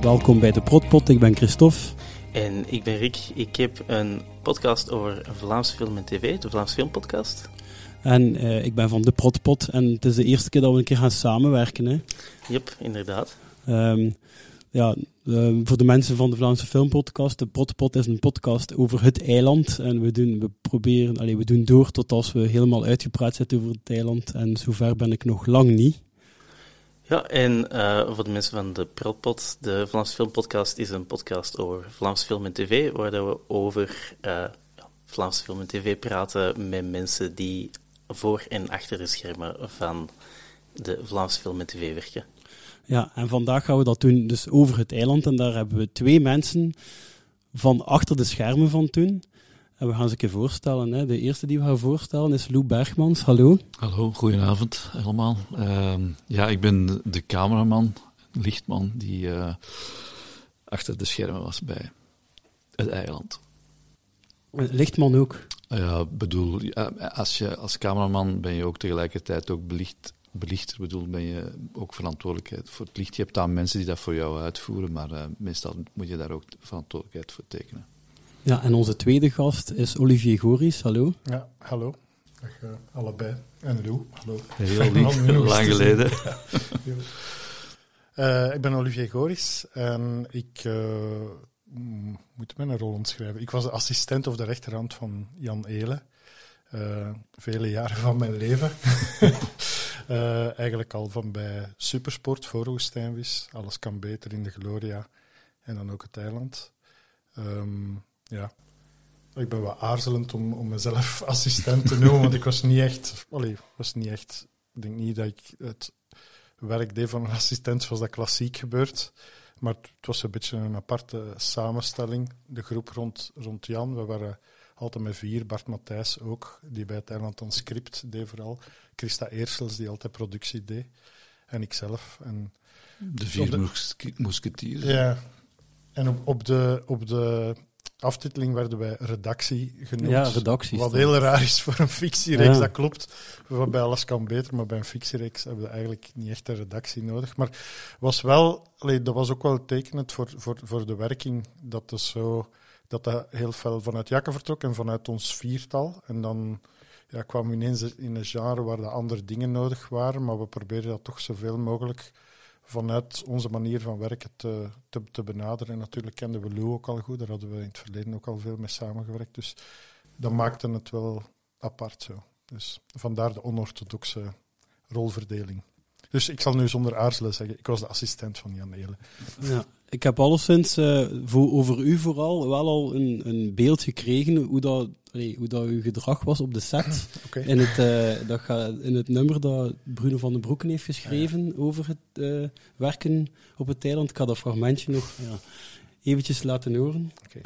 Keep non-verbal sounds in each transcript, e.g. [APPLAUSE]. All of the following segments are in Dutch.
Welkom bij de Protpot, ik ben Christophe. En ik ben Rick. Ik heb een podcast over Vlaamse film en tv, de Vlaamse Filmpodcast. En uh, ik ben van de Protpot en het is de eerste keer dat we een keer gaan samenwerken. Hè. Yep, inderdaad. Um, ja, uh, voor de mensen van de Vlaamse Filmpodcast, de Protpot is een podcast over het eiland. En we doen, we proberen, allez, we doen door tot als we helemaal uitgepraat zitten over het eiland. En zover ben ik nog lang niet. Ja, en uh, voor de mensen van de Protpot, de Vlaamse Filmpodcast is een podcast over Vlaamse film en tv, waar we over uh, Vlaamse film en tv praten met mensen die voor en achter de schermen van de Vlaamse film en tv werken. Ja, en vandaag gaan we dat doen dus over het eiland. En daar hebben we twee mensen van achter de schermen van toen. En we gaan ze een keer voorstellen. Hè. De eerste die we gaan voorstellen is Lou Bergmans. Hallo. Hallo, goedenavond allemaal. Uh, ja, ik ben de cameraman, lichtman, die uh, achter de schermen was bij het eiland. Lichtman ook? Ja, bedoel, als je als cameraman ben je ook tegelijkertijd ook belicht, belichter. Bedoel, ben je ook verantwoordelijkheid voor het licht. Je hebt dan mensen die dat voor jou uitvoeren, maar uh, meestal moet je daar ook verantwoordelijkheid voor tekenen. Ja, en onze tweede gast is Olivier Goris. Hallo. Ja, hallo. Dag uh, allebei. En Lou, hallo. Heel lang, lang geleden. uh, ik ben Olivier Goris en ik moet mijn rol omschrijven. Ik was de assistent of de rechterhand van Jan Eelen. Uh, vele jaren van mijn leven. uh, [LAUGHS] eigenlijk al van bij Supersport voor Woestijnvis. Alles kan beter in de Gloria. En dan ook het eiland. Um, ja. Ik ben wat aarzelend om, om mezelf [LAUGHS] assistent te noemen, want ik was niet echt... Allee, was niet echt... Ik denk niet dat ik het werk deed van een assistent zoals dat klassiek gebeurt. Maar het was een beetje een aparte samenstelling. De groep rond, rond Jan, we waren altijd met vier. Bart Matthijs ook, die bij het Eiland een script deed vooral. Christa Eersels, die altijd productie deed. En ikzelf. En de vier de, moesketiers. Ja. En op, op, de, op de aftiteling werden wij redactie genoemd. Ja, redactie. Wat heel raar is voor een fictiereeks, ja. dat klopt. Bij Alles kan beter, maar bij een fictiereeks hebben we eigenlijk niet echt een redactie nodig. Maar was wel, dat was ook wel tekenend voor, voor, voor de werking, dat dus zo, dat dat heel veel vanuit Jakke vertrok en vanuit ons viertal. En dan ja, kwamen we ineens in een genre waar de andere dingen nodig waren, maar we probeerden dat toch zoveel mogelijk vanuit onze manier van werken te, te, te, benaderen. En natuurlijk kenden we Lou ook al goed, daar hadden we in het verleden ook al veel mee samengewerkt. Dus dat maakte het wel apart zo. Dus vandaar de onorthodoxe rolverdeling. Dus ik zal nu zonder aarzelen zeggen, ik was de assistent van Jan Elen. Ja, ik heb alleszins uh, voor, over u vooral wel al een, een beeld gekregen hoe dat, allee, hoe dat uw gedrag was op de set. Okay. In, het, uh, dat ga, in het nummer dat Bruno van den Broeken heeft geschreven ja, ja. over het uh, werken op het eiland. Ik ga dat fragmentje nog ja, eventjes laten horen. Okay.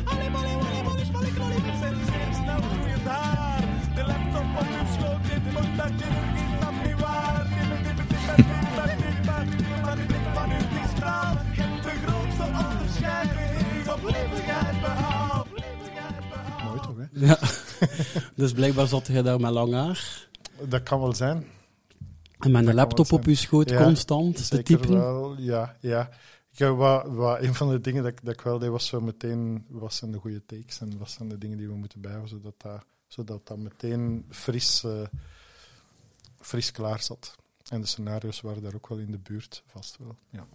[LAUGHS] Ja. dus blijkbaar zat je daar met lang haar. Dat kan wel zijn. En met een laptop op je schoot ja, constant te typen. Wel, ja, ja. Ik, wat, wat, een van de dingen dat, dat ik wel deed, was zo meteen, wat zijn de goede takes en wat zijn de dingen die we moeten bijhouden, zodat dat, zodat dat meteen fris, uh, fris klaar zat. En de scenario's waren daar ook wel in de buurt, vast wel. Ja.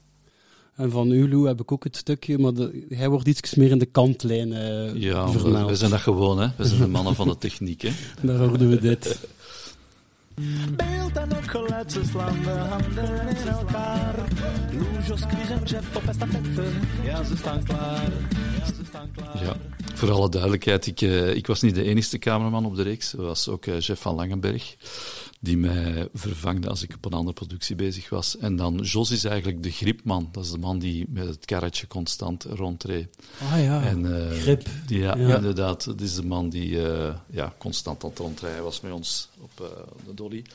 En van Ulu heb ik ook het stukje, maar de, hij wordt iets meer in de kantlijn uh, Ja, we, we, zijn dat gewoon, hè. We zijn de mannen van de techniek, hè. [LAUGHS] Daar hoorden we dit. Beeld en ook geluid, ze slaan de handen in elkaar. Loujos, Chris en Jeff op estafette. Ja, ze staan klaar. Ja, ze staan klaar. Ja, voor alle duidelijkheid, ik, uh, ik was niet de enige cameraman op de reeks. Er was ook uh, Jeff van Langenberg die mij vervangde als ik op een andere productie bezig was. En dan Jos is eigenlijk de gripman. Dat is de man die met het karretje constant rondreed. Ah ja, en, uh, grip. Die, ja, ja, inderdaad. Dat is de man die uh, ja, constant aan het rondrijden was met ons op uh, de dolly.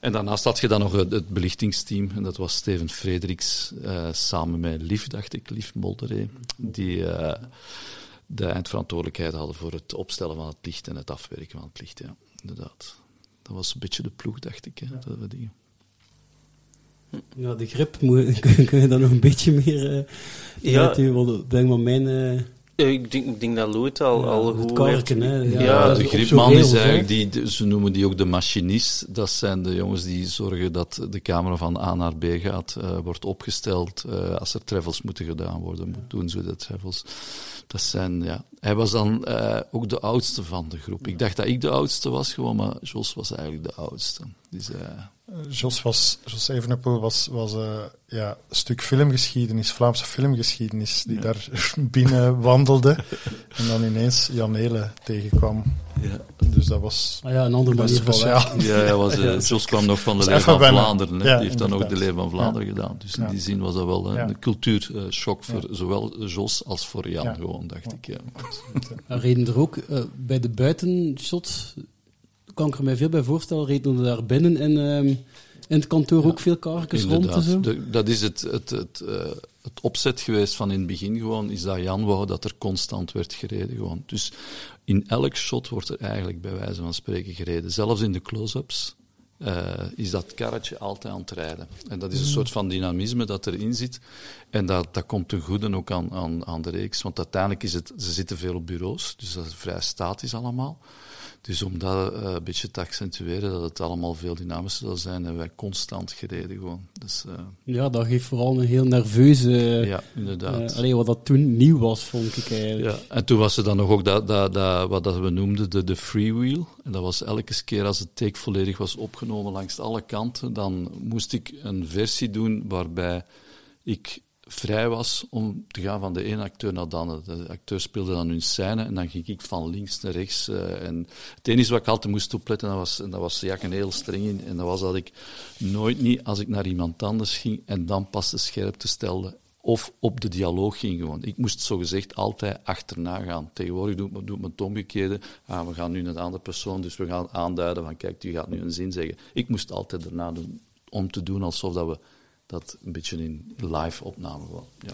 En daarnaast had je dan nog het, het belichtingsteam. En dat was Steven Frederiks samen met Lief, dacht ik, Lief Molderé. Die de eindverantwoordelijkheid hadden voor het opstellen van het licht en het afwerken van het licht. Ja, inderdaad. Dat was een beetje de ploeg, dacht ik. Hè, ja. Dat we die... Ja, de grip, moet, kun, [LAUGHS] kun je daar nog een beetje meer uh, Ja. Want denk maar mijn... eh, ik, denk, ik denk dat Lou het al, Ja, al goed karken, hè. Ja, Ja, de gripman is eigenlijk, die, de- ze noemen die ook de machinist. Dat zijn de jongens die zorgen dat de camera van A naar B gaat, eh, wordt opgesteld. eh, als er travels moeten gedaan worden, doen ze de travels. Dat zijn, ja. Hij was dan eh, ook de oudste van de groep. Ik dacht dat ik de oudste was gewoon, maar Jos was eigenlijk de oudste. Dus, eh, Jos, was, Jos Evenepoel was, was eh, ja, een stuk filmgeschiedenis, Vlaamse filmgeschiedenis, die daar [LAUGHS] binnen wandelde en dan ineens Jan Hele tegenkwam. ja. Dus dat was ah ja, een andere manier van speciaal. Ja, hij was, [LAUGHS] eh, Jos kwam nog van de even van. Vlaanderen. Ja, die heeft dan ook de. Leeuw van Vlaanderen gedaan. Dus in die zin was dat wel een, cultuurshock voor zowel Jos als voor Jan, Ja. gewoon, dacht ik. Ja. Er reden er ook bij de buitenshots, kan ik er mij veel bij voorstellen, reden er daar binnen in, ehm, in het kantoor ook veel karkens rond en zo. De- dat is het, het, het, eh, het opzet geweest van in het begin gewoon, is dat Jan wou dat er constant werd gereden gewoon. Dus in elk shot wordt er eigenlijk bij wijze van spreken gereden. Zelfs in de close-ups eh, is dat karretje altijd aan het rijden. En dat is een soort van dynamisme dat erin zit. En dat, dat komt ten goede ook aan, aan, aan de reeks. Want uiteindelijk is het, ze zitten veel op bureaus, dus dat is vrij statisch allemaal. Dus om dat eh, een beetje te accentueren, dat het allemaal veel dynamischer zal zijn, hebben wij constant gereden gewoon. Dus eh, Ja, dat geeft vooral een heel nerveuze... ja, inderdaad. eh, allee, wat dat toen nieuw was, vond ik eigenlijk. Ja, en toen was er dan nog ook dat, dat, dat, wat dat we noemden de, de freewheel. En dat was elke keer als het take volledig was opgenomen langs alle kanten, dan moest ik een versie doen waarbij ik vrij was om te gaan van de ene acteur naar de andere. De acteur speelde dan hun scène en dan ging ik van links naar rechts. eh, en het enige wat ik altijd moest opletten, dat was, en dat was Jack een heel streng in, en dat was dat ik nooit niet, als ik naar iemand anders ging en dan pas de scherpte stelde, of op de dialoog ging gewoon. Ik moest zogezegd altijd achterna gaan. Tegenwoordig doet doet men het omgekeerde. Ah, we gaan nu naar de andere persoon, dus we gaan aanduiden van kijk, u gaat nu een zin zeggen. Ik moest altijd erna doen, om te doen alsof dat we dat een beetje in live opnamen. wel. Ja.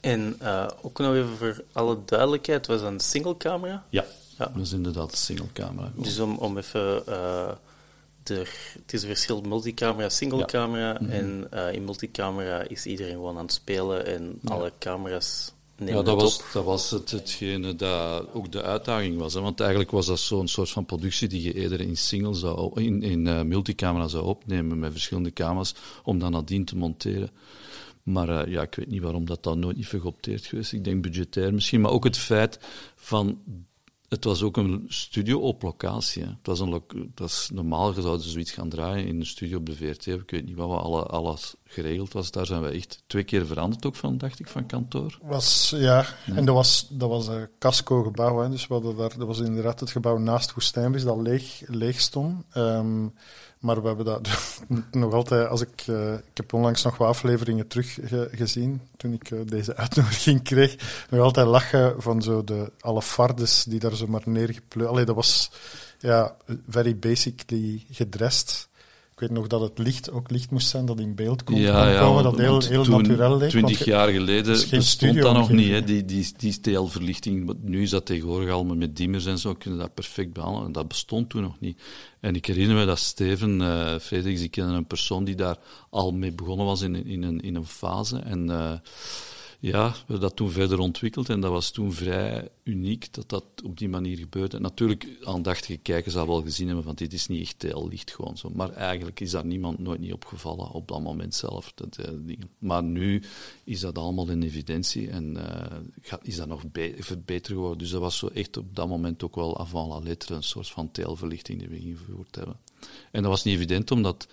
En eh, ook nog even voor alle duidelijkheid, was een single camera. ja, Ja. dat is inderdaad een single camera. Dus om, om even... er, het is een verschil multicamera, single Ja. camera. En eh, in multicamera is iedereen gewoon aan het spelen en alle camera's Ja, dat was, op. dat was het, hetgene dat ook de uitdaging was. Hè? Want eigenlijk was dat zo'n soort van productie die je eerder in single zou, in, in eh, multicamera zou opnemen met verschillende camera's, om dan nadien te monteren. Maar eh, ja, ik weet niet waarom dat dan nooit niet vergeopteerd geweest. Ik denk budgetair misschien, maar ook het feit van het was ook een studio op locatie. Hè. Het, was een het was normaal, zouden zoiets gaan draaien in een studio op de VRT. Ik weet niet wat wat alle, alles geregeld was. Daar zijn we echt twee keer veranderd ook van, dacht ik, van kantoor. Was, ja, en dat was, dat was een casco-gebouw. Hè. Dus we hadden daar, dat was inderdaad het gebouw naast Woestijnvis dat leeg, leeg stond. Ehm, maar we hebben dat [LAUGHS] nog altijd, als ik, eh, ik heb onlangs nog wat afleveringen teruggezien toen ik eh, deze uitnodiging kreeg, nog altijd lachen van zo de alle fardes die daar zo maar neergepleurd. Allee, dat was ja, very basically gedressed. Ik weet nog dat het licht ook licht moest zijn dat in beeld kon, kon komen, dat heel, heel toen, natuurlijk leek. Twintig jaar geleden geen bestond dat nog niet, hè, die, die, die TL-verlichting. Nu is dat tegenwoordig allemaal met dimmers en zo, kunnen dat perfect behandelen. En dat bestond toen nog niet. En ik herinner me dat Steven eh Frederiks, ik kende een persoon die daar al mee begonnen was in, in, een, in een fase. En eh, ja, we hebben dat toen verder ontwikkeld en dat was toen vrij uniek dat dat op die manier gebeurde. Natuurlijk, aandachtige kijkers al wel gezien hebben van dit is niet echt heel licht gewoon zo. Maar eigenlijk is daar niemand nooit niet opgevallen op dat moment zelf. Dat, eh. Maar nu is dat allemaal in evidentie en eh, is dat nog be- beter geworden. Dus dat was zo echt op dat moment ook wel avant la lettre een soort van TL-verlichting die we ingevoerd hebben. En dat was niet evident omdat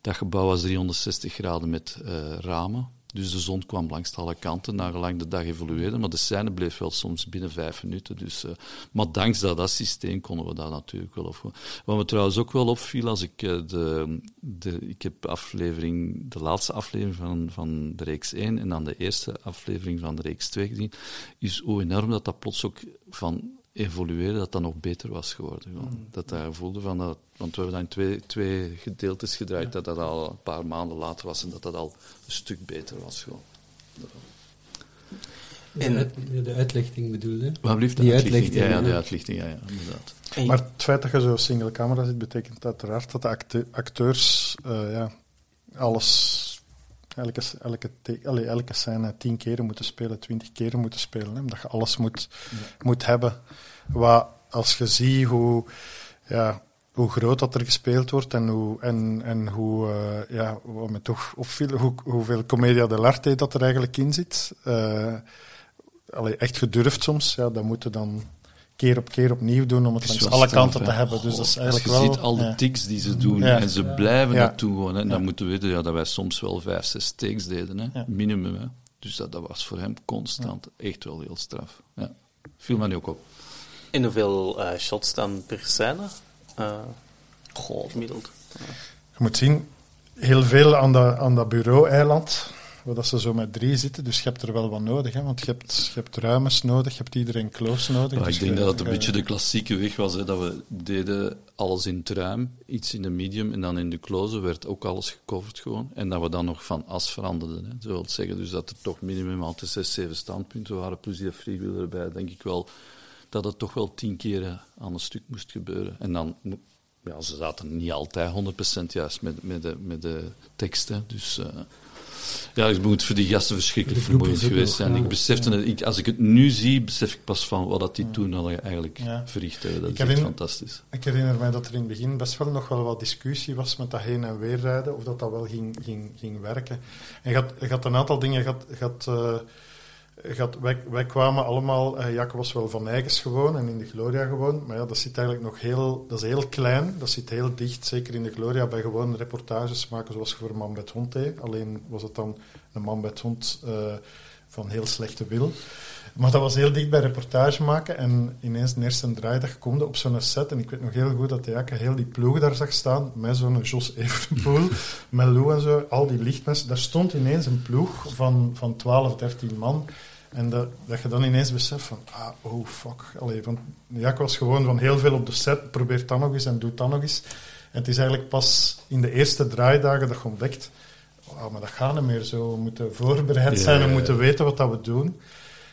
dat gebouw was 360 graden met eh, ramen. Dus de zon kwam langs alle kanten, nagelang de dag evolueerde. Maar de scène bleef wel soms binnen vijf minuten. Dus, eh, maar dankzij dat systeem konden we dat natuurlijk wel op. Wat me trouwens ook wel opviel, als ik eh, de, de... Ik heb aflevering, de laatste aflevering van, van de reeks 1 en dan de eerste aflevering van de reeks 2 gezien, is hoe enorm dat dat plots ook van evolueren, dat dat nog beter was geworden. Gewoon. Dat daar voelde van dat, want we hebben dan in twee, twee gedeeltes gedraaid, dat dat al een paar maanden later was en dat dat al een stuk beter was. Gewoon. En- De, de uitlichting bedoelde. Wat blieft Die uitlichting, Ja, ja, ja. de uitlichting, ja, ja, inderdaad. En- Maar het feit dat je zo single camera zit, betekent uiteraard dat de acte- acteurs eh, ja, alles, elke, elke, allee, elke scène tien keren moeten spelen, twintig keren moeten spelen. Hè, omdat je alles moet, moet hebben. Wat, als je ziet hoe, ja, hoe groot dat er gespeeld wordt en hoe, en, en hoe, eh, ja, wat met toch, of veel, hoe, hoeveel commedia dell'arte dat er eigenlijk in zit. allee, echt gedurfd soms, ja, dat moeten dan keer op keer opnieuw doen om het langs alle straf, kanten te hebben. Dus dat is eigenlijk je wel... ziet al de ja. tics die ze doen Ja. en ze blijven Ja. dat doen gewoon. Hè. En Ja. dan moeten we weten ja, dat wij soms wel vijf, zes takes deden. Hè. Ja. Minimum. Hè. Dus dat, dat was voor hem constant echt wel heel straf. Ja. Viel mij nu ook op. En hoeveel eh, shots dan per scène? Eh goh, gemiddeld. Je moet zien, heel veel aan, dat aan dat bureau-eiland, dat ze zo met drie zitten, dus je hebt er wel wat nodig, hè, want je hebt, je hebt ruimtes nodig, je hebt iedereen close nodig. Ja, dus ik denk je- dat het een je- beetje de klassieke weg was. Hè, dat we deden alles in het ruim, iets in de medium en dan in de close werd ook alles gecoverd gewoon. En dat we dan nog van as veranderden. Hè. Zo wil zeggen dus dat er toch minimum altijd zes, zeven standpunten waren, plus die freewheeler erbij. Denk ik wel dat het toch wel tien keren aan een stuk moest gebeuren. En dan, ja, ze zaten niet altijd 100% juist met, met, de, met de teksten. Dus eh, ja, het moet voor die gasten verschrikkelijk vermoeiend geweest zijn. ja. Ik besefte het, ik, als ik het nu zie, besef ik pas van wat dat die toen hadden eigenlijk Ja. verricht hebben. Dat Ik is herinner- fantastisch. Ik herinner mij dat er in het begin best wel nog wel wat discussie was met dat heen en weer rijden, of dat dat wel ging, ging, ging werken. En je had, je had een aantal dingen, je had, je had, had- wij, kwamen allemaal, eh Jacke was wel van Eigens gewoon en in de Gloria gewoon, maar ja, dat zit eigenlijk nog heel, dat is heel klein, dat zit heel dicht, zeker in de Gloria, bij gewoon reportages maken zoals voor Man met Hond deed. Alleen was het dan een Man met Hond eh, van heel slechte wil. Maar dat was heel dicht bij reportage maken. En ineens de eerste draaidag komde op zo'n set. En ik weet nog heel goed dat de Jakke heel die ploeg daar zag staan. Met zo'n Jos Evenepoel, [LAUGHS] met Lou en zo. Al die lichtmensen. Daar stond ineens een ploeg van, van 12, 13 man. En dat, dat je dan ineens beseft van, ah, oh fuck. Allee, van, Jakke was gewoon van heel veel op de set. Probeert dat nog eens en doet dat nog eens. En het is eigenlijk pas in de eerste draaidagen dat je ontdekt... Oh, maar dat gaat niet meer zo. We moeten voorbereid Ja, zijn en ja, ja. moeten weten wat dat we doen.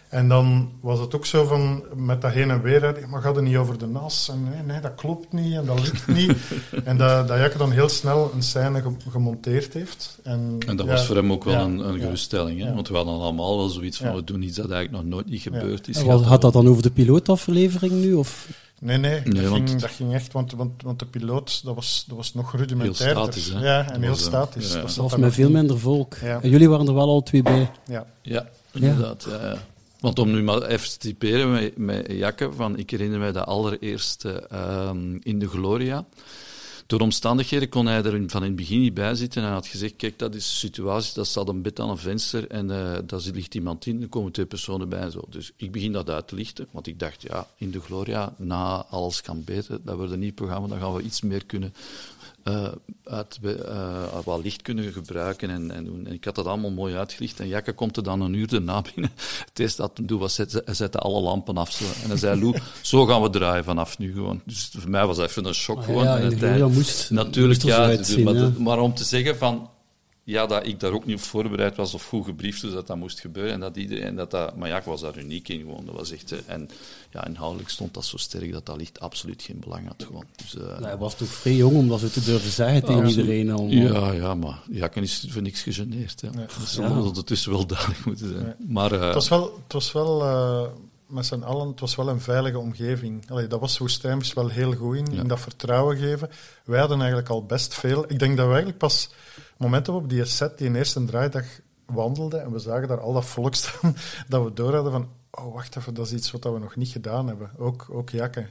En dan was het ook zo van, met dat heen en weer, hè, maar gaat het niet over de nas? En nee, nee, dat klopt niet en dat lukt niet. [LAUGHS] en dat, dat dan heel snel een scène ge- gemonteerd heeft. En, En dat ja, was voor hem ook wel ja, een, een ja. geruststelling. Hè? Ja. Want we hadden allemaal wel zoiets van, Ja. we doen iets dat eigenlijk nog nooit niet gebeurd is. En wat, had dat dan over de pilootaflevering nu? Of? Nee, nee, Nee, dat, want- ging, dat ging echt, want, want, want de piloot, dat was, dat was nog rudimentair. Heel statisch, hè? Ja, en Dat heel was, statisch. ja. Dat was met veel minder volk. Ja. En jullie waren er wel al twee bij. Ja. Ja, inderdaad. Ja. Want om nu maar even te typeren met, met Jakke, van, ik herinner mij de allereerste ehm, in de Gloria. Door omstandigheden kon hij er van in het begin niet bij zitten. En hij had gezegd, kijk, dat is de situatie, dat staat een bed aan een venster en eh daar ligt iemand in, er komen twee personen bij zo. Dus ik begin dat uit te lichten, want ik dacht, ja, in de Gloria, na Alles kan beter, dat wordt een nieuw programma, dan gaan we iets meer kunnen eh, uit, eh, wat licht kunnen gebruiken en, en doen. En ik had dat allemaal mooi uitgelicht. En Jakke komt er dan een uur daarna [LAUGHS] binnen. Het eerste dat doet was, zette, hij zette alle lampen af. Zo. En hij zei, Lou, [LAUGHS] zo gaan we draaien vanaf nu gewoon. Dus voor mij was dat even een shock gewoon. ja, in de moest, Natuurlijk, moest ja. maar om te zeggen van... Ja, dat ik daar ook niet op voorbereid was of goed gebriefd dus dat dat moest gebeuren. En dat iedereen, dat dat, maar ja, ik was daar uniek in gewoon. Dat was echt, eh, en ja, inhoudelijk stond dat zo sterk dat dat licht absoluut geen belang had gewoon. Dus, eh, Nou, hij was toch vrij jong om dat zo te durven zeggen tegen Absoluut. iedereen. Al, ja, ja, maar Jakken is voor niks gegeneerd. Hè. Ja. Dat zal Ja. ons ondertussen wel duidelijk moeten zijn. Maar eh, Het was wel, het was wel eh, met z'n allen, het was wel een veilige omgeving. Allee, dat was Woestijnbus wel heel goed in, Ja. in dat vertrouwen geven. Wij hadden eigenlijk al best veel. Ik denk dat we eigenlijk pas, het moment dat we op die set, die eerste draaidag wandelden, en we zagen daar al dat volk [LAUGHS] staan, dat we door hadden van, oh wacht even, dat is iets wat we nog niet gedaan hebben. Ook, ook Jakke.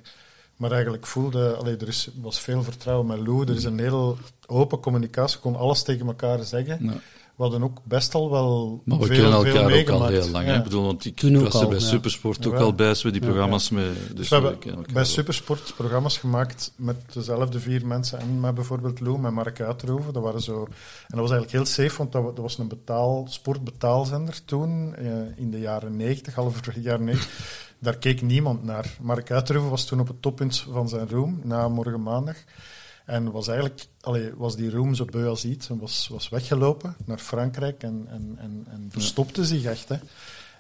Maar eigenlijk voelde, allee, er is, was veel vertrouwen met Lou, er is een heel open communicatie, kon alles tegen elkaar zeggen. We hadden ook best al wel Maar we veel, kennen veel elkaar ook al meegemaakt. heel lang. Ja. Ik bedoel, want ik, Toen was er al, bij ja. Supersport ook al bij, met die Ja, programma's mee. Dus Dus we hebben bij wel. Supersport programma's gemaakt met dezelfde vier mensen en met bijvoorbeeld Lou, met Mark Uitroeven. Dat waren zo, en dat was eigenlijk heel safe, want dat, wa- dat was een betaal, sportbetaalzender toen, eh, in de jaren 90, halverwege jaren 90. Daar keek niemand naar. Mark Uitroeven was toen op het toppunt van zijn room, na morgen maandag. En was eigenlijk, allee, was die room zo beu als iets en was, was weggelopen naar Frankrijk en, en, en, en verstopte zich echt. Hè.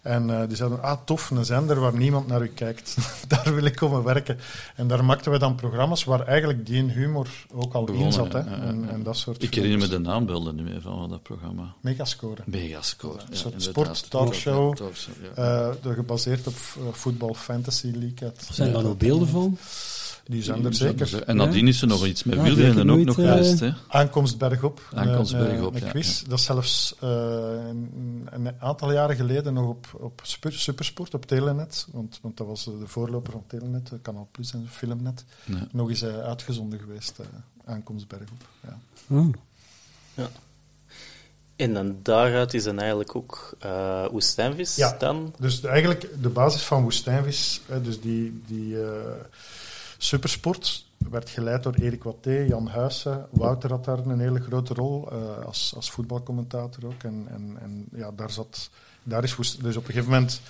En eh, die zeiden, ah tof, een zender waar niemand naar u kijkt. [LAUGHS] daar wil ik komen werken. En daar maakten we dan programma's waar eigenlijk die humor ook al in zat. Hè? ja, ja, ja. En, en dat soort Ik herinner me de naambelden niet meer van dat programma. Megascore. Megascore. Een ja, soort. Ja, talkshow, ja. Eh, de- gebaseerd op eh, voetbal Fantasy League. Zijn daar nog beelden van? Die zijn er zeker. En nadien is er nog iets met Ja, wielrennen ook nog eh, geweest. Hè? Aankomst bergop. Aankomst Een- een- bergop, Een ja, quiz. Dat is zelfs eh, een, een aantal jaren geleden nog op, op Super- Supersport, op Telenet. Want, want dat was de voorloper van Telenet, eh, Canal Plus en Filmnet. Ja. Nog eens eh, uitgezonden geweest. eh, aankomst bergop. Ja. Ah. En dan daaruit is dan eigenlijk ook eh Woestijnvis Ja. dan. Dus de- eigenlijk de basis van Woestijnvis, hè, dus die, die eh, supersport, werd geleid door Erik Watté, Jan Huyssen. Wouter had daar een hele grote rol eh, als, als voetbalcommentator ook. En, en, en ja, daar zat, daar is Woest- dus op een gegeven moment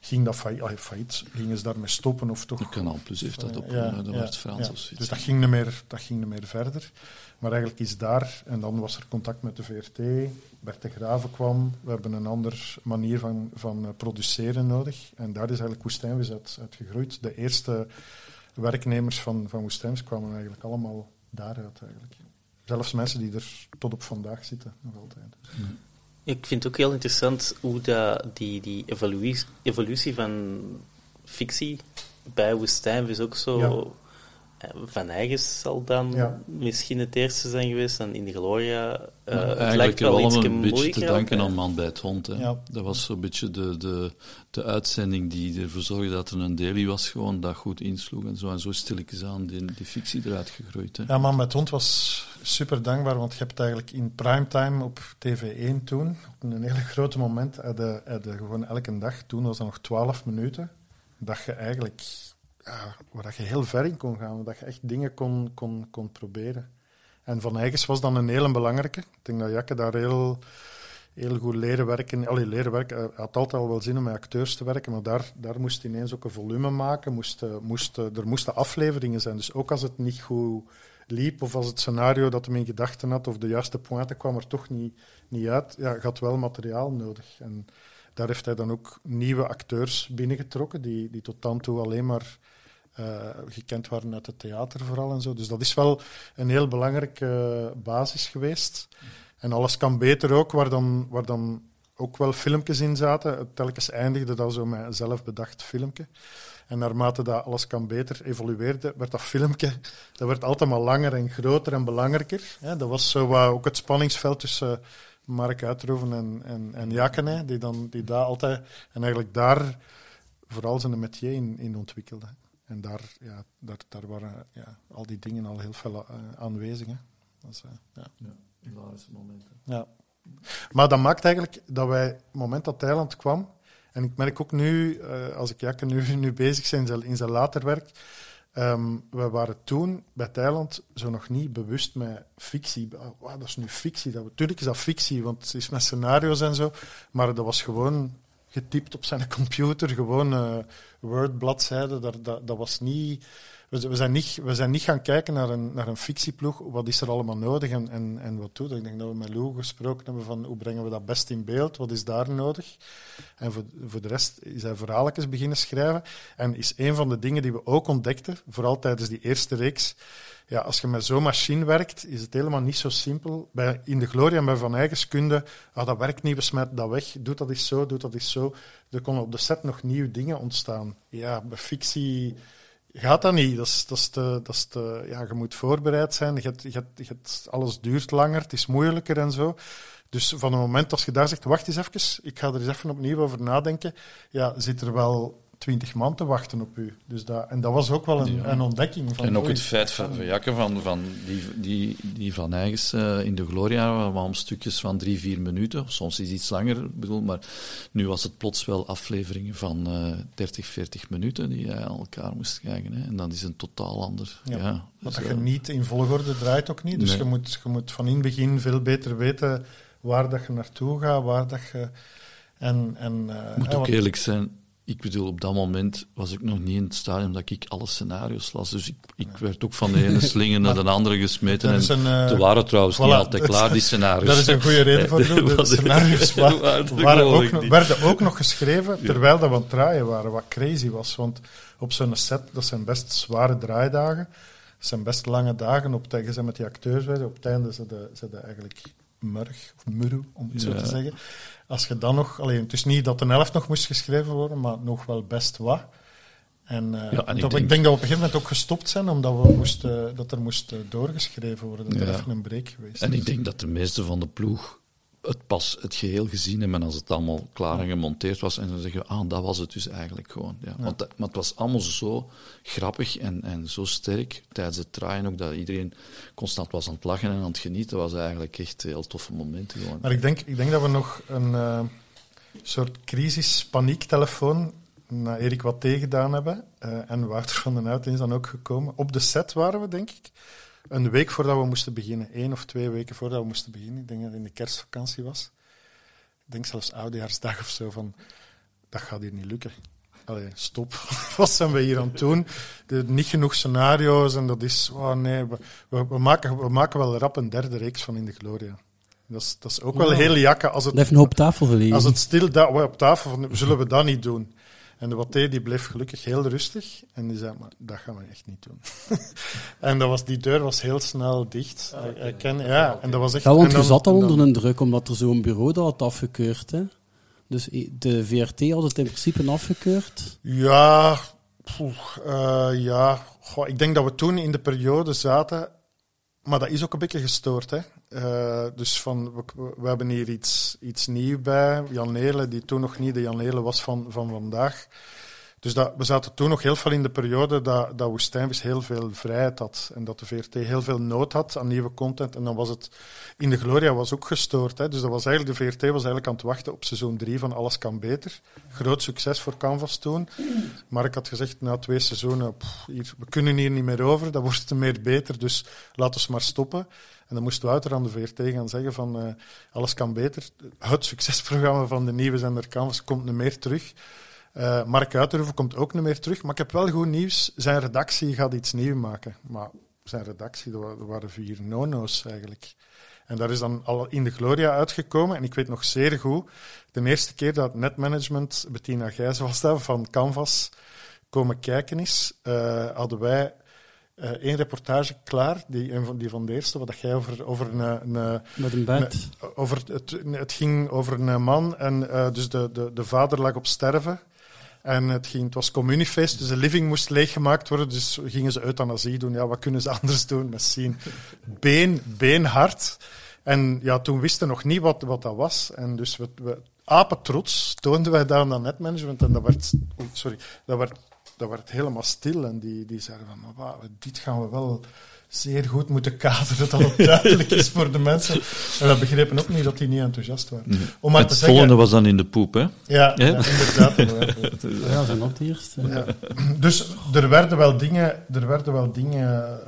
ging dat failliet, ah, failliet gingen ze daarmee stoppen of toch. De Kanaal Plus heeft dat op, Ja, eh, dat ja, was Frans ja. of zoiets. Dus dat ging, niet meer, dat ging niet meer verder. Maar eigenlijk is daar, en dan was er contact met de VRT, Bert de Graven kwam, we hebben een andere manier van, van eh, produceren nodig. En daar is eigenlijk Woestijnvis uit, uit gegroeid. De eerste werknemers van, van kwamen eigenlijk allemaal daaruit eigenlijk. Zelfs mensen die er tot op vandaag zitten, nog altijd. Ik vind het ook heel interessant hoe dat, die, die evolutie, evolutie van fictie bij Woestijnvis ook zo... Ja. Van Eygens zal dan Ja. misschien het eerste zijn geweest, en in de Gloria. eh Maar het eigenlijk lijkt wel wel iets een beetje te danken aan. Man bij het Hond. Hè. Ja. Dat was zo'n beetje de, de, de uitzending die ervoor zorgde dat er een daily was, gewoon dat goed insloeg en zo. En zo stilletjes aan die, die fictie eruit gegroeid. Hè. Ja, Man met Hond was super dankbaar, want je hebt eigenlijk in primetime op TV1 toen, op een hele grote moment, had je, had je gewoon elke dag, toen was dat nog 12 minuten, dat je eigenlijk, waar je heel ver in kon gaan, dat je echt dingen kon, kon, kon proberen. En Van Eygens was dan een hele belangrijke. Ik denk dat Jakke daar heel, heel goed leren werken. Allee, leren werken. Had altijd al wel zin om met acteurs te werken, maar daar, daar moest ineens ook een volume maken. Moest, eh, moest, eh, er moesten afleveringen zijn. Dus ook als het niet goed liep, of als het scenario dat hem in gedachten had, of de juiste pointe kwam er toch niet, niet uit, ja, je had wel materiaal nodig. En daar heeft hij dan ook nieuwe acteurs binnengetrokken, die, die tot dan toe alleen maar eh, gekend waren uit het theater vooral en zo. Dus dat is wel een heel belangrijke basis geweest. En alles kan beter ook, waar dan, waar dan ook wel filmpjes in zaten. Telkens eindigde dat zo met een zelfbedacht filmpje. En naarmate dat alles kan beter evolueerde, werd dat filmpje dat werd altijd maar langer en groter en belangrijker. Dat was zo ook het spanningsveld tussen Mark Uitroeven en, en, en die, dan, die daar altijd... En eigenlijk daar vooral zijn metier in, in ontwikkelde. En daar, ja, daar, daar waren ja, al die dingen al heel veel eh, aanwezig. Hè. Is, eh, ja. Hilarische momenten. Ja. Maar dat maakt eigenlijk dat wij, op het moment dat Thailand kwam, en ik merk ook nu, eh, als ik Jakke nu, [LAUGHS] nu bezig ben in zijn, later werk, ehm, we waren toen bij Thailand zo nog niet bewust met fictie. Wauw, dat is nu fictie. Dat, natuurlijk is dat fictie, want het is met scenario's en zo, maar dat was gewoon getypt op zijn computer, gewoon eh Word-bladzijden. Dat, dat was niet... We, zijn niet, we zijn niet gaan kijken naar een, naar een fictieploeg. Wat is er allemaal nodig en, en, en wat doet? Ik denk dat we met Lou gesproken hebben van hoe brengen we dat best in beeld? Wat is daar nodig? En voor, voor de rest is hij verhaaltjes beginnen schrijven. En is een van de dingen die we ook ontdekten, vooral tijdens die eerste reeks, ja, als je met zo'n machine werkt, is het helemaal niet zo simpel. Bij, in de Gloria en bij Van Eyckens kunde, ah, dat werkt niet, we smijten dat weg, doe dat eens zo, doe dat eens zo. Er konden op de set nog nieuwe dingen ontstaan. Ja, bij fictie gaat dat niet. Dat is, dat is te, dat is te, ja, je moet voorbereid zijn, je hebt, je hebt, je hebt, alles duurt langer, het is moeilijker en zo. Dus van het moment als je daar zegt, wacht eens even, ik ga er eens even opnieuw over nadenken, ja, zit er wel twintig man te wachten op u. Dus dat, en dat was ook wel een, Ja. een ontdekking. Van, En ook oei, het feit van, van Jakke van, van die, die, die van Eigens eh, in de Gloria, waren om stukjes van drie, vier minuten. Soms is iets langer, bedoel, maar nu was het plots wel afleveringen van eh 30, 40 minuten die je aan elkaar moest kijken. Hè. En dat is een totaal ander. Ja, Ja, dus, dat je eh, niet in volgorde draait ook niet. Dus Nee. je, moet, je moet van in het begin veel beter weten waar dat je naartoe gaat, waar dat je... En, en, eh, moet ook eerlijk zijn, ik bedoel, op dat moment was ik nog niet in het stadium dat ik alle scenario's las. Dus ik, ik werd ook van de ene slinger [LAUGHS] naar de andere gesmeten. Dat En er waren trouwens niet voilà, altijd dat- klaar, die [LAUGHS] scenario's. Dat is een goede reden voor de, [LAUGHS] scenario's. waren ook, nog- niet. werden ook nog geschreven terwijl dat we aan het draaien waren, wat crazy was. Want op zo'n set, dat zijn best zware draaidagen. Dat zijn best lange dagen. Op het, met die acteurs. Op het einde zijn de, zijn de eigenlijk murg, of muru, om het zo te zeggen. Als je dan nog... Alleen, het is niet dat de helft nog moest geschreven worden, maar nog wel best wat. En, eh, Ja, en ik denk- ik denk dat we op een gegeven moment ook gestopt zijn, omdat we moesten, dat er moest eh, doorgeschreven worden. Dat er even een break geweest En is. ik denk dat de meeste van de ploeg het pas het geheel gezien hebben en als het allemaal klaar en gemonteerd was en dan zeggen we, ah, dat was het dus eigenlijk gewoon. Ja. Want, dat- maar het was allemaal zo grappig en, en zo sterk tijdens het draaien ook, dat iedereen constant was aan het lachen en aan het genieten. Dat was eigenlijk echt heel toffe momenten gewoon. Maar ik denk, ik denk dat we nog een eh, soort crisis-paniektelefoon naar Erik wat gedaan hebben. eh, en Wouter van den Houten is dan ook gekomen. Op de set waren we, denk ik. Een week voordat we moesten beginnen. Eén of twee weken voordat we moesten beginnen. Ik denk dat het in de kerstvakantie was. Ik denk zelfs oudejaarsdag of zo. Van, dat gaat hier niet lukken. Allee, stop. [LAUGHS] Wat zijn we hier aan het doen? De, niet genoeg scenario's en dat is... Oh nee, we, we, we maken, we maken wel rap een derde reeks van In de Gloria. Dat is, dat is ook wel heel jakken. Als Dat het, heeft op tafel gelegen. als het stil da- op tafel van, zullen we dat niet doen? En de Watté die bleef gelukkig heel rustig en die zei, maar dat gaan we echt niet doen. [LAUGHS] en dat was, die deur was heel snel dicht. Ken, ja, en dat was echt... Ja, want je dan- zat al onder een druk, omdat er zo'n bureau dat had afgekeurd. Hè? Dus de VRT had het in principe afgekeurd. Ja, poeh, eh, ja. Goh, ik denk dat we toen in de periode zaten, maar dat is ook een beetje gestoord. Hè? Eh, dus van, we, hebben hier iets, iets nieuws bij. Jan Neerle, die toen nog niet de Jan Neerle was van, van vandaag. Dus dat, we zaten toen nog heel veel in de periode dat, dat Woestijnvis heel veel vrijheid had. En dat de VRT heel veel nood had aan nieuwe content. En dan was het... In de Gloria was ook gestoord. Hè? Dus dat was eigenlijk, de VRT was eigenlijk aan het wachten op seizoen 3 van Alles kan beter. Groot succes voor Canvas toen. Maar ik had gezegd, na twee seizoenen, hier, we kunnen hier niet meer over. Dat wordt meer beter, dus laten we maar stoppen. En dan moest Wouter aan de VRT gaan zeggen van eh, alles kan beter. Het succesprogramma van de nieuwe zender Canvas komt niet meer terug. Eh, Mark Uiterhoeven komt ook niet meer terug. Maar ik heb wel goed nieuws. Zijn redactie gaat iets nieuws maken. Maar zijn redactie, dat waren vier no-no's eigenlijk. En daar is dan al in de Gloria uitgekomen. En ik weet nog zeer goed, de eerste keer dat netmanagement, Bettina Gijs was dat, van Canvas, komen kijken is, eh, hadden wij één reportage klaar, die, een van, die van de eerste, wat jij over, over een, een, Met een bed. Over het, het ging over een man en eh, dus de, de, de vader lag op sterven. En het, ging, het was communiefeest, dus de living moest leeggemaakt worden. Dus gingen ze euthanasie doen. Ja, wat kunnen ze [LAUGHS] anders doen? Misschien been, beenhard. En ja, toen wisten we nog niet wat, wat dat was. En dus we, we apetrots toonden wij daar aan dat netmanagement. En dat werd, sorry, dat werd, dat werd helemaal stil. En die, die zeiden van, maar dit gaan we wel zeer goed moeten kaderen, dat het [LAUGHS] duidelijk is voor de mensen. En we begrepen ook niet dat die niet enthousiast waren. Om maar het te zeggen... volgende was dan in de poep, hè? Ja, Ja? ja, inderdaad. [LAUGHS] Ja, zijn dat het eerste. Ja. Dus er werden wel dingen, er werden wel dingen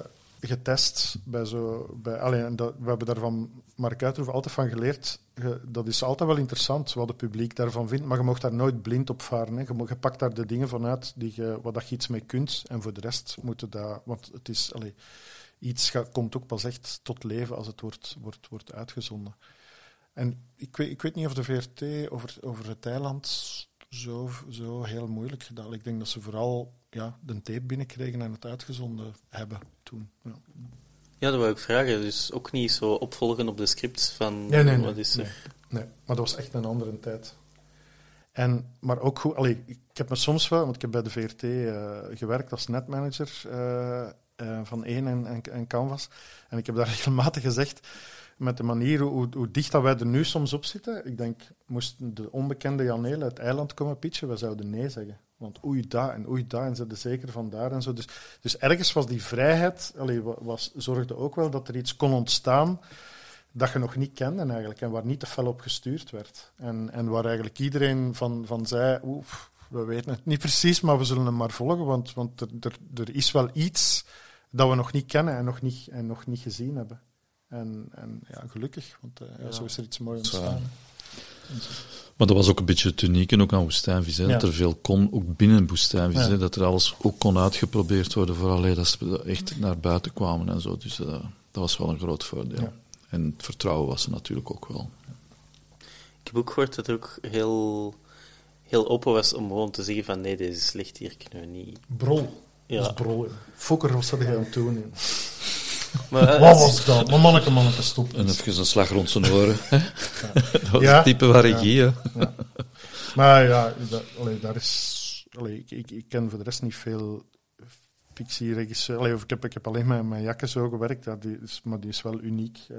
getest bij zo. Bij, allee, en dat, we hebben daarvan Mark Uiterhoef altijd van geleerd. Je- dat is altijd wel interessant wat het publiek daarvan vindt, maar je mag daar nooit blind op varen. Hè. Je, je pakt daar de dingen vanuit die je, waar dat je iets mee kunt, en voor de rest moeten dat. Want het is. Iets komt ook pas echt tot leven als het wordt, wordt, wordt uitgezonden. En ik weet, ik weet niet of de VRT over, over het eiland zo, zo heel moeilijk gedaan. Ik denk dat ze vooral ja, de tape binnenkregen en het uitgezonden hebben toen. Ja. Ja, dat wou ik vragen. Dus ook niet zo opvolgen op de scripts van Nee, nee, wat is er. nee, nee. Maar dat was echt een andere tijd. En, maar ook goed, allee, ik heb me soms wel, want ik heb bij de VRT eh, gewerkt als netmanager eh, eh, van één en, en, en Canvas. En ik heb daar [LAUGHS] regelmatig gezegd, met de manier hoe, hoe dicht dat wij er nu soms op zitten. Ik denk, moest de onbekende Janele het eiland komen pitchen, we zouden nee zeggen. Want oei daar en oei daar en ze er zeker van daar en zo. Dus, dus ergens was die vrijheid, allee, wa- was, zorgde ook wel dat er iets kon ontstaan dat je nog niet kende eigenlijk en waar niet te fel op gestuurd werd. En, en waar eigenlijk iedereen van, van zei, oef, we weten het niet precies, maar we zullen hem maar volgen, want, want er, er, er is wel iets dat we nog niet kennen en nog niet, en nog niet gezien hebben. En, en ja, gelukkig, want eh, ja, zo is er iets moois Zo. Maar dat was ook een beetje het unieke ook aan Woestijnvis. Hè, Ja. Dat er veel kon, ook binnen Woestijnvis. Ja. Hè, dat er alles ook kon uitgeprobeerd worden vooraleer dat ze echt naar buiten kwamen en zo. Dus eh, dat was wel een groot voordeel. Ja. En het vertrouwen was er natuurlijk ook wel. Ik heb ook gehoord dat er ook heel, heel open was om gewoon te zeggen van nee, deze is slecht, hier kunnen we niet... Brol. Ja. Dat is brol. Fokker, wat zat hij aan het doen? Maar, eh, Wat was dat? Maar manneke, manneke, stop. En even een slag rond zijn oren. hè. [LAUGHS] dat was Ja. het type van regie. hè. Maar ja, dat, allee, daar is... Allee, ik, ik, ik ken voor de rest niet veel fictieregisseur. Allee, of ik, heb, ik heb alleen met, met Jakke zo gewerkt, ja, die is, maar die is wel uniek. eh,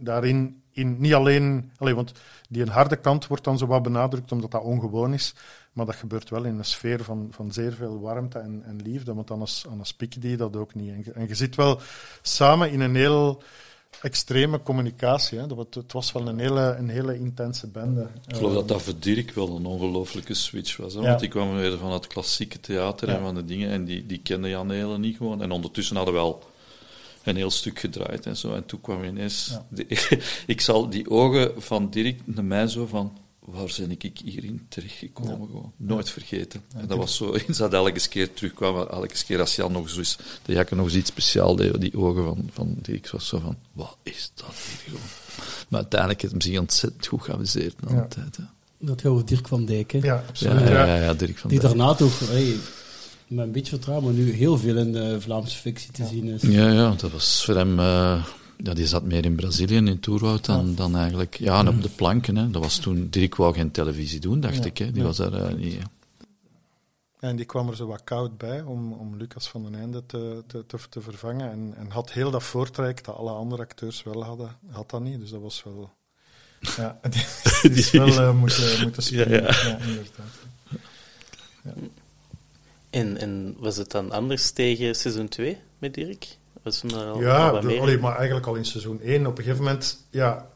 daarin, in, niet alleen... Allee, want die een harde kant wordt dan zo wat benadrukt, omdat dat ongewoon is. Maar dat gebeurt wel in een sfeer van, van zeer veel warmte en, en liefde. Want anders, anders pik die dat ook niet. En, je- en je zit wel samen in een heel extreme communicatie. Hè. Dat, was- het was wel een hele, een hele intense bende. Ik geloof dat dat voor Dirk wel een ongelofelijke switch was. Hè? Ja. Want die kwam weer van het klassieke theater en van de dingen. En die, die kende Jan Helen niet gewoon. En ondertussen hadden we wel een heel stuk gedraaid en zo. En toen kwam ineens... Ja. de- [LAUGHS] ik zal die ogen van Dirk naar mij zo van... Waar ben ik hierin terechtgekomen? Gewoon. Nooit vergeten. En dat was zo [LAUGHS] eens dat elke keer terugkwam. Elke keer als Jan nog zo is... De Jakke nog eens iets speciaals deed, die ogen van, van Dirk was zo van... Wat is dat hier gewoon? Maar uiteindelijk heeft hem zich ontzettend goed geamuseerd na Ja. de tijd. Hè. Dat gaat over Dirk van Dijk, hè. Ja, Ja, absoluut. ja, ja. ja, ja, Dirk van Die Dijk. daarna toch, hey, met een beetje vertrouwen, maar nu heel veel in de Vlaamse fictie te zien is. Ja, ja, dat was voor hem... eh, ja, die zat meer in Brazilië, in Toerwoud, dan, dan eigenlijk... Ja, en op de planken, hè. Dat was toen... Dirk wou geen televisie doen, dacht Ja, ik, hè. Die ja. was daar eh, niet... En die kwam er zo wat koud bij om, om Lucas van den Einde te, te, te, te vervangen. En, en had heel dat voortraject dat alle andere acteurs wel hadden, had dat niet. Dus dat was wel. Ja, [LAUGHS] die, [LAUGHS] die is wel eh, moeten, moeten spelen. Ja, ja. inderdaad. En, en was het dan anders tegen seizoen 2 met Dirk? Al, al Ja, allee, maar eigenlijk al in seizoen 1. Op een gegeven moment, ja,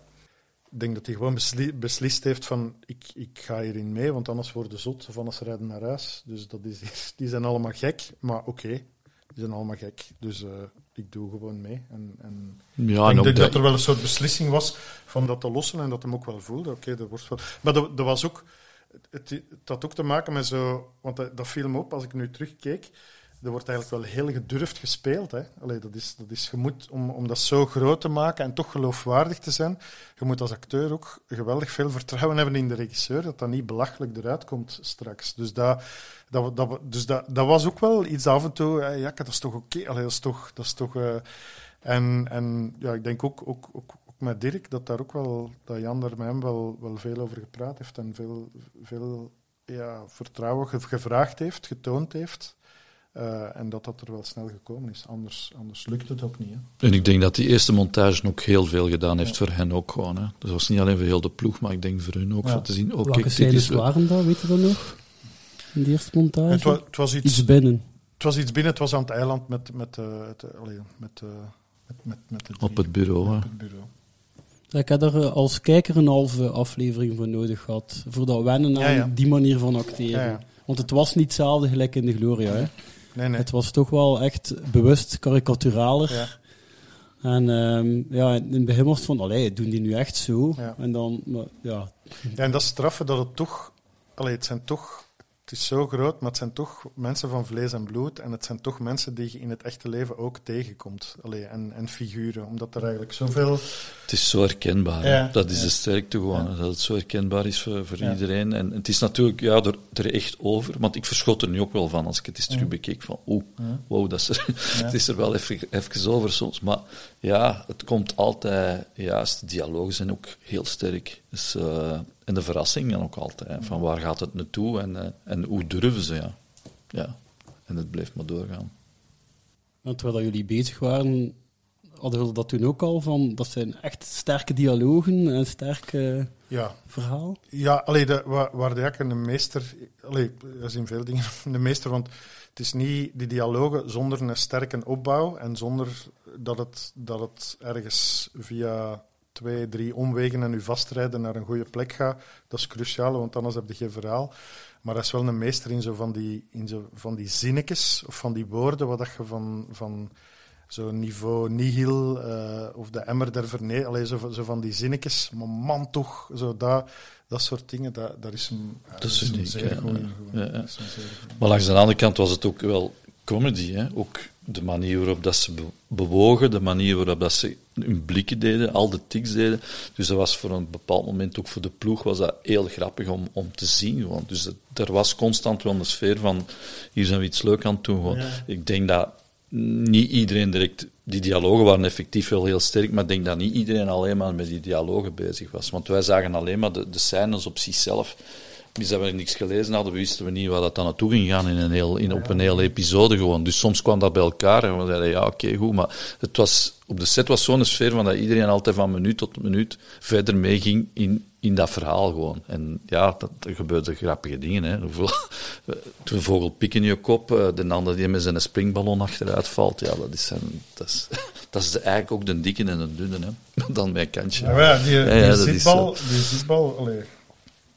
ik denk dat hij gewoon besli- beslist heeft van ik, ik ga hierin mee, want anders worden zot of anders rijden naar huis. Dus dat is, [LAUGHS] die zijn allemaal gek, maar oké, die zijn allemaal gek. Dus eh, ik doe gewoon mee. En, en Ja, ik denk dat dat- er wel een soort beslissing was van dat te lossen en dat hem ook wel voelde. Oké, dat wordt wel. Maar dat, dat was ook. Het, het had ook te maken met zo. Want dat, dat viel me op als ik nu terugkeek. Er wordt eigenlijk wel heel gedurfd gespeeld. Hè? Allee, dat is, dat is, je moet, om, om dat zo groot te maken en toch geloofwaardig te zijn, je moet als acteur ook geweldig veel vertrouwen hebben in de regisseur, dat dat niet belachelijk eruit komt straks. Dus dat, dat, dat, dus dat, dat was ook wel iets af en toe, eh, ja, dat is toch oké, Allee, dat is toch... Dat is toch eh, en, en ja, ik denk ook, ook, ook, ook met Dirk dat daar ook wel, dat Jan daar met hem wel, wel veel over gepraat heeft en veel, veel ja, vertrouwen ge- gevraagd heeft, getoond heeft. Eh, en dat dat er wel snel gekomen is. Anders, anders lukt het ook niet. Hè. En ik denk dat die eerste montage ook heel veel gedaan heeft voor hen ook gewoon. Hè. Dat was niet alleen voor heel de ploeg, maar ik denk voor hun ook. Ja. Voor te zien, oké, Welke dit scènes waren dat, weet je dat nog? In de eerste montage? Het, wa- het was iets, Iets binnen. het was iets binnen, het was aan het eiland met, met, eh, het, eh, allee, met, eh, met, met, met de Op het bureau, hè. op het bureau. Ik had er als kijker een halve aflevering voor nodig gehad. Voor dat wennen aan Ja, ja. die manier van acteren. Ja, ja. Want het was niet hetzelfde gelijk in de Gloria. Hè. Nee, nee. Het was toch wel echt bewust karikaturaler. Ja. En ehm, ja, in het begin was het van, allee, doen die nu echt zo? Ja. En dan, maar, ja, Ja, en dat is straffen dat het toch... Allee, het zijn toch... Het is zo groot, maar het zijn toch mensen van vlees en bloed. En het zijn toch mensen die je in het echte leven ook tegenkomt. Allee, en, en figuren. Omdat er eigenlijk zoveel... Het is zo herkenbaar. Ja. Dat is Ja. de sterkte gewoon. Dat het zo herkenbaar is voor, voor iedereen. En het is natuurlijk ja, er, er echt over. Want ik verschot er nu ook wel van als ik het eens terug bekeek. Van, oeh, wow, dat is [LAUGHS] er, het is er wel even, even over soms. Maar ja, het komt altijd juist. De dialogen zijn ook heel sterk. Dus, eh, en de verrassingen ook altijd. Van waar gaat het naartoe en, eh, en hoe durven ze, ja. ja. En het blijft maar doorgaan. En terwijl dat jullie bezig waren, hadden jullie dat toen ook al van, dat zijn echt sterke dialogen en sterk eh, Ja, verhaal? Ja, allee, de, waar, waar de meester... Allee, er zijn veel dingen een meester, want het is niet die dialogen zonder een sterke opbouw en zonder dat het, dat het ergens via twee, drie omwegen en u vastrijden naar een goede plek gaat. Dat is cruciaal, want anders heb je geen verhaal. Maar dat is wel een meester in zo van die, in zo van die zinnetjes of van die woorden, wat dat je van... van zo niveau nihil eh, of de emmer der. Allee, zo, zo van die zinnetjes. Maar man toch, zo dat, dat soort dingen, dat, is Dat is zeer. Ja, ja. Dat is hem zeer. Maar langs de andere kant was het ook wel comedy. Hè? Ook de manier waarop dat ze be- bewogen, de manier waarop dat ze hun blikken deden, al de tics deden. Dus dat was voor een bepaald moment ook voor de ploeg was dat heel grappig om, om te zien. Gewoon. Dus het- er was constant wel een sfeer van hier zijn we iets leuk aan het doen. Gewoon. Ik denk dat niet iedereen direct... Die dialogen waren effectief wel heel sterk, maar ik denk dat niet iedereen alleen maar met die dialogen bezig was. Want wij zagen alleen maar de, de scènes op zichzelf. Dus dat we niks gelezen hadden, wisten we niet waar dat dan naartoe ging gaan in een heel, in, op een hele episode gewoon. Dus soms kwam dat bij elkaar en we zeiden, ja, oké, goed. Maar het was, op de set was zo'n sfeer van dat iedereen altijd van minuut tot minuut verder meeging in, in dat verhaal gewoon. En ja, dat, er gebeurden grappige dingen. Hè. Hoeveel, [LAUGHS] een vogel pik in je kop, eh, de ander die met zijn springballon achteruit valt. Ja, dat is, een, dat is, [LAUGHS] dat is de- eigenlijk ook de dikke en de dunne. Hè. [LAUGHS] Dan mijn kantje. Ja, maar ja, die, die ja, dat is zitbal, die zitbal allee,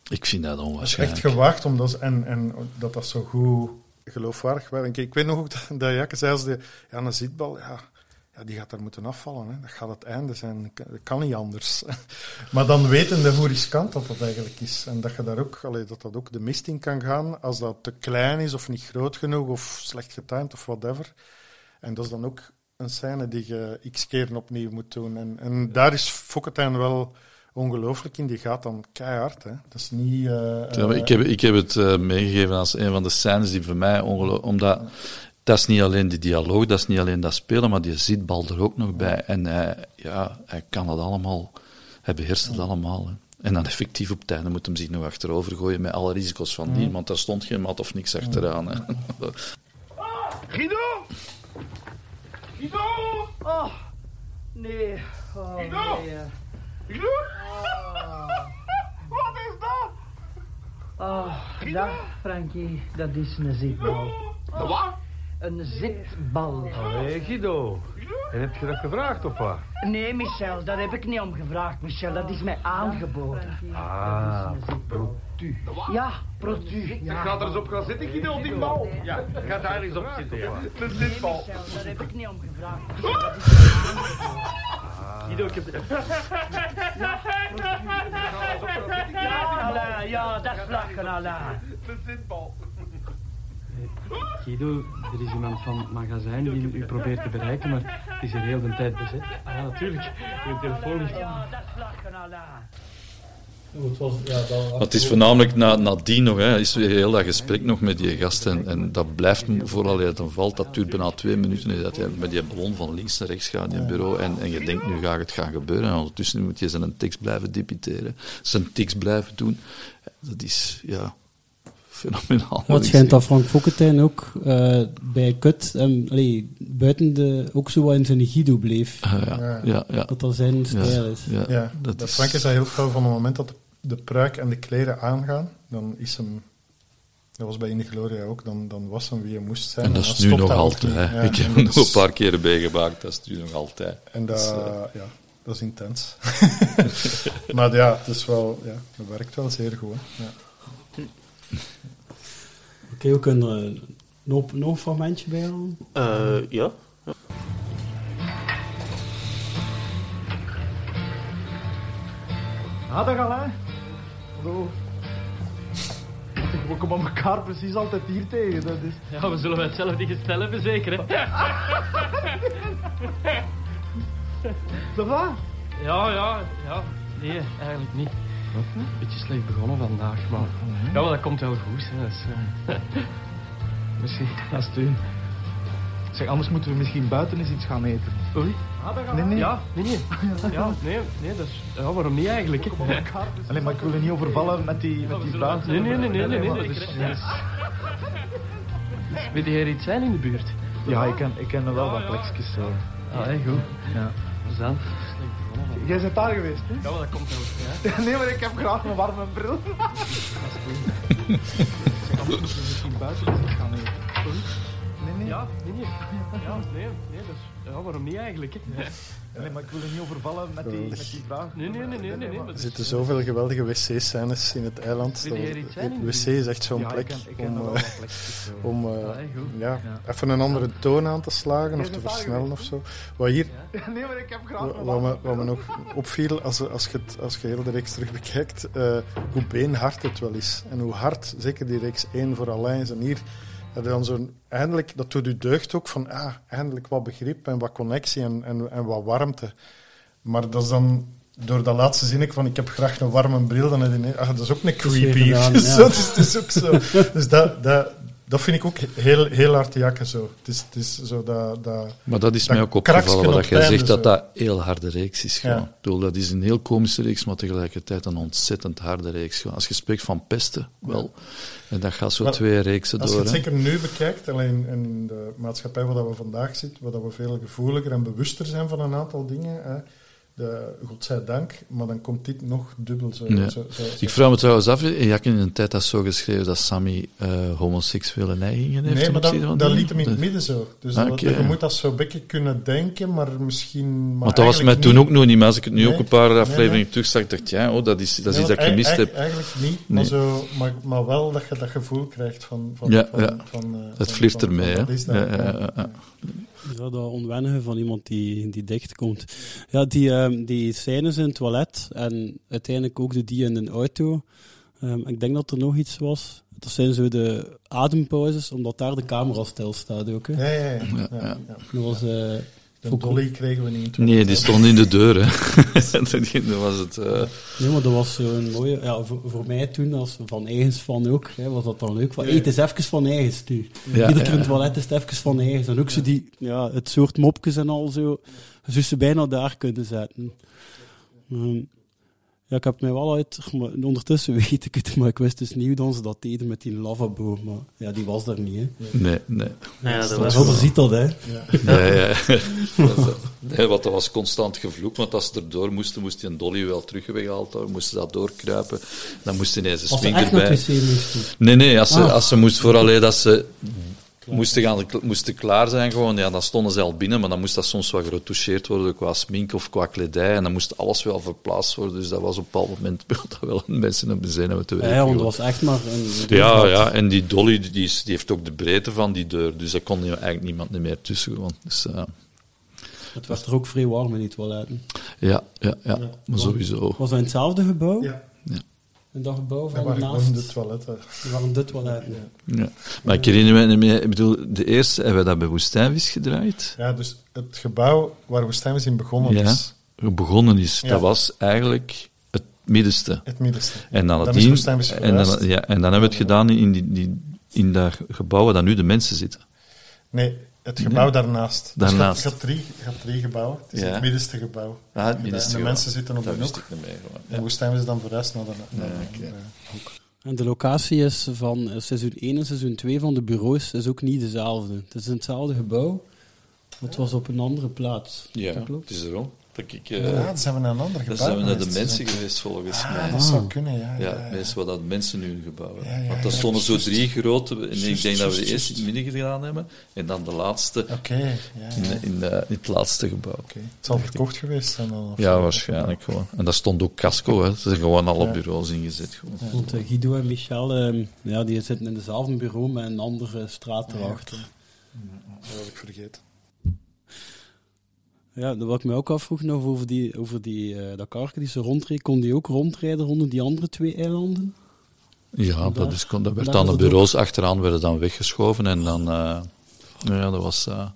Ik vind dat dat is echt onwaarschijnlijk. gewaagd omdat, ze- en, en dat dat zo goed geloofwaardig werd. En kijk, ik weet nog ook dat, dat Jakke zei als de, ja, een zitbal, ja, ja, die gaat er moeten afvallen. Hè. Dat gaat het einde zijn. Dat kan niet anders. [LAUGHS] maar dan wetende hoe riskant dat dat eigenlijk is. En dat je daar ook, allee, dat dat ook de mist in kan gaan als dat te klein is of niet groot genoeg of slecht getimed of whatever. En dat is dan ook een scène die je x keer opnieuw moet doen. En, en daar is Fokketijn wel ongelooflijk in. Die gaat dan keihard. Hè. Dat is niet... eh, Ja, maar ik, heb, ik heb het eh, meegegeven als een van de scènes die voor mij ongelooflijk... Omdat dat is niet alleen die dialoog, dat is niet alleen dat spelen, maar die zitbal er ook nog bij. En hij, ja, hij kan het allemaal... Hij beheerst het allemaal. Hè. En dan effectief op het einde moet hem zich nog achterover gooien met alle risico's van die, want daar stond geen mat of niks achteraan. Hè. Guido! Guido! Oh, nee. Oh, Guido! nee. Guido! [LAUGHS] Wat is dat? Oh, dag Frankie, dat is een zitbal. Wat? Een zitbal. Allee, Guido. En heb je dat gevraagd of wat? Nee, Michel, daar heb ik niet om gevraagd, Michel. Dat is mij aangeboden. Ah, Protu. Ja, protu. Ja. Ga er eens op gaan zitten, Guido, op die bal. Ja, ga daar eens op zitten, ja. Een Nee, zitbal. Michel, daar heb ik niet om gevraagd. Is. Guido, ik heb... Ja, dat is lachen, Alain. Een zitbal. Guido, er is iemand van het magazijn die u probeert te bereiken, maar het is hier heel de tijd bezet. Ah ja, natuurlijk. Uw telefoon ligt... Ja, dat is lachen, Alain. Het, was, ja, dat Maar het is voornamelijk na, nadien nog, hè, is weer heel dat gesprek nog met die gast. En, en dat blijft vooral uit een valt. Dat duurt bijna twee minuten. Dat hij met die ballon van links naar rechts gaat in het bureau. En, en je denkt, nu gaat het gaan gebeuren. En ondertussen moet je zijn tekst blijven debiteren. Zijn tekst blijven doen. Dat is, ja, fenomenaal. Het schijnt dat Frank Fokkentijn ook eh, bij Kut, um, allee, buiten de, ook zo wat in zijn Guido bleef. Ah, ja, ja, ja. Dat dat zijn stijl is. ja, Ja, dat dat is... Frank is dat heel gauw van het moment dat de, de pruik en de kleren aangaan, dan is hem... Dat was bij In de Gloria ook, dan, dan was hem wie hij moest zijn. En dat is nu nog altijd. Hè. Ja, Ik heb hem nog een paar keren meegemaakt. Dat is nu nog altijd. En dat, Dus, eh, ja, dat is intens. [LAUGHS] maar ja, het is wel, ja, dat werkt wel zeer goed. Hè. Ja. Oké, we kunnen een- nog, nog een fragmentje bij halen. Eh, ja. Ah, dag Alain. Hallo. [LAUGHS] We komen elkaar precies altijd hier tegen. Dat is... Ja, we zullen hetzelfde gestel hebben, zeker, hè? [LAUGHS] Dat waar? Ja, ja, ja. Nee, eigenlijk niet. Een beetje slecht begonnen vandaag, maar... Ja, maar dat komt wel goed, hè. Dat is, eh, [LAUGHS] Misschien, als het u... Zeg, anders moeten we misschien buiten eens iets gaan eten. Oei. Nee, nee. Ja, nee, nee. Ja, nee, nee, dat is... Ja, waarom niet eigenlijk, hè? Alleen, maar ik wil u niet overvallen met die, met die buiten. Nee, nee, nee, nee, nee. nee, dat dat is- is- dat is- Weet jij er iets zijn in de buurt? Ja, ik ken, ik ken er wel wat plekjes. Zo. Ah, hè, goed. Ja. Vandaag. Jij bent daar geweest, hè? Ja, maar dat komt wel goed, [LAUGHS] hè. Nee, maar ik heb graag een warme bril. Zeg, anders moeten we misschien buiten eens iets gaan eten. Ja, nee, nee. Ja, nee, nee, dus, ja, waarom niet eigenlijk? Hè? Nee, maar ik wil er niet overvallen met die, met die vraag. Nee, nee, nee, nee, nee. nee maar Er zitten zoveel geweldige wc-scènes in het eiland. Het wc is echt zo'n plek [LAUGHS] om, eh, om eh, Ja, even een andere toon aan te slagen of te versnellen of zo. Wat hier [LAUGHS] Nee, maar ik heb graag Wat, me, wat me nog opviel, als, als, je het, als je heel de reeks terug bekijkt, eh, hoe beenhard het wel is. En hoe hard, zeker die reeks 1 voor Alain is. En hier je dan zo'n... Eindelijk, dat doet u deugd ook van, ah, eindelijk wat begrip en wat connectie en, en, en wat warmte. Maar dat is dan... Door dat laatste zinnetje van ik heb graag een warme bril, dan heb je ah, dat is ook een creepy. [LAUGHS] ja. zo, het, is, het is ook zo. Dus dat, dat, dat vind ik ook heel, heel hard te jakken zo. Het is, het is zo dat... dat Maar dat is Dat mij ook opgevallen, wat op jij zegt, dat dat heel harde reeks is. Gewoon. Ja. Ik bedoel, dat is een heel komische reeks, maar tegelijkertijd een ontzettend harde reeks. Gewoon. Als je spreekt van pesten, wel. En dat gaat zo Maar twee reeksen Als je door. het hè. zeker nu bekijkt, alleen in de maatschappij waar dat we vandaag zitten, waar dat we veel gevoeliger en bewuster zijn van een aantal dingen, hè, de, godzijdank, maar dan komt dit nog dubbel zo. Ja. zo, zo, zo. Ik vraag me trouwens af, je had in een tijd dat zo geschreven dat Sammy eh, homoseksuele neigingen heeft. Nee, maar dat, liet hem in het midden zo. Dus Ah, dat, je moet dat zo een beetje kunnen denken, maar misschien... Maar Want dat was mij toen niet. ook nog niet, maar als ik het nu Nee, ook een paar nee, afleveringen nee. terug zag, dacht ja, oh, dat is, dat is Nee, iets dat ik gemist eigenlijk- heb. Eigenlijk niet, maar, Nee. zo, maar, maar wel dat je dat gevoel krijgt van... van Ja, van, ja. van, eh, Het van- ermee, hè. Ja, dat onwennige van iemand die, die dicht komt. Ja, die, ehm, die scènes in het toilet en uiteindelijk ook de die in een auto. Ehm, ik denk dat er nog iets was. Dat zijn zo de adempauzes, omdat daar de camera stilstaat ook. Hè. Ja, ja, ja. ja, Ja, ja. ja. Dat was, eh, De dolly kregen we niet in Nee, die stond in de deur, hè. [LAUGHS] dat was het... eh, nee, maar dat was zo'n mooie... Ja, voor, voor mij toen, als van eigens van ook, hè, was dat dan leuk. Van, Ja. hey, het is even van eigens nu. Ja, Iedere keer ja, in het toilet is het even van eigens. En ook zo die, ja, het soort mopjes en al zo. Zou ze bijna daar kunnen zetten. Ehm, ja, ik heb mij wel uit... Maar ondertussen [LAUGHS] weet ik het, maar ik wist dus niet hoe ze dat deden met die lavabo. Maar ja, die was daar niet, hè. Nee, nee. Ja, dat was Robert ziet dat, hè. Ja. Ja, ja. [LAUGHS] Dat was, nee, want dat was constant gevloek, want als ze erdoor moesten, moest die een dolly wel teruggehaald worden, moesten ze dat doorkruipen. Dan moest ineens een Als ze swing echt naar erbij. het wc moesten. Nee, nee, als ze, Ah. als ze moest vooral dat ze moesten, gaan, moesten klaar zijn gewoon, ja, dan stonden ze al binnen, maar dan moest dat soms wat geretoucheerd worden qua smink of qua kledij, en dan moest alles wel verplaatst worden, dus dat was op een bepaald moment [LAUGHS] dat wel mensen op de hebben te Ja, werken. ja, want was echt maar een... Ja, ja, en die dolly die, is, die heeft ook de breedte van die deur, dus daar kon eigenlijk niemand meer tussen. Gewoon. Dus, eh, Het werd er ook vrij warm in die toiletten. ja, ja, ja, maar sowieso. Was dat in hetzelfde gebouw? Ja, Dat van waren gewoon naast? de toiletten. Waren de toiletten. Ja. Maar ik herinner me ik bedoel, de eerste hebben we dat bij Woestijnvis gedraaid. Ja, dus het gebouw waar Woestijnvis in begonnen Ja. is, Begonnen is, Ja. dat was eigenlijk het middenste. het middenste. En dan, Dan het is dien- Woestijnvis en, dan, ja, en dan hebben we het gedaan in, die, die, in dat gebouw waar dan nu de mensen zitten. Nee, het gebouw Nee. daarnaast. Dus Daarnaast. je, had drie, drie gebouwen. Het is Ja. het middenste gebouw. Ah, het En middenste de gebouw. mensen zitten op de hoek. En Ja. Woestijnvis is dan verhuisd naar de, naar Ja, de- de hoek. En de locatie is van eh, seizoen 1 en seizoen 2 van de bureaus is ook niet dezelfde. Het is in hetzelfde gebouw, maar het was op een andere plaats. Ja, Dat klopt. het is erom. Dat ik, eh, Ja, dan zijn we naar een ander gebouw dan zijn we naar de mensen geweest, volgens Ah, mij. dat zou kunnen, ja. Ja, ja, ja. mensen wat dat mensen nu in gebouwen. Ja, ja, Want er ja, stonden zo drie grote. En ik denk dat we eerste in het midden gedaan hebben. En dan de laatste Oké, ja, in, ja. in, eh, in het laatste gebouw. Oké. Het zal verkocht geweest zijn dan. of Ja, waarschijnlijk gewoon. En daar stond ook casco, hè. Ze zijn gewoon alle Ja. bureaus ingezet. Gewoon. Want eh, Guido en Michel, ehm, ja, die zitten in dezelfde bureau met een andere straat erachter. Dat had ik vergeten. Ja, wat ik me ook afvroeg nog over, die, over die, dat karken die ze rondreed, kon die ook rondrijden rond die andere twee eilanden? Ja, Daar- dat, is, dat werd dan de bureaus achteraan werden dan weggeschoven. En dan, eh, ja, dat was... eh,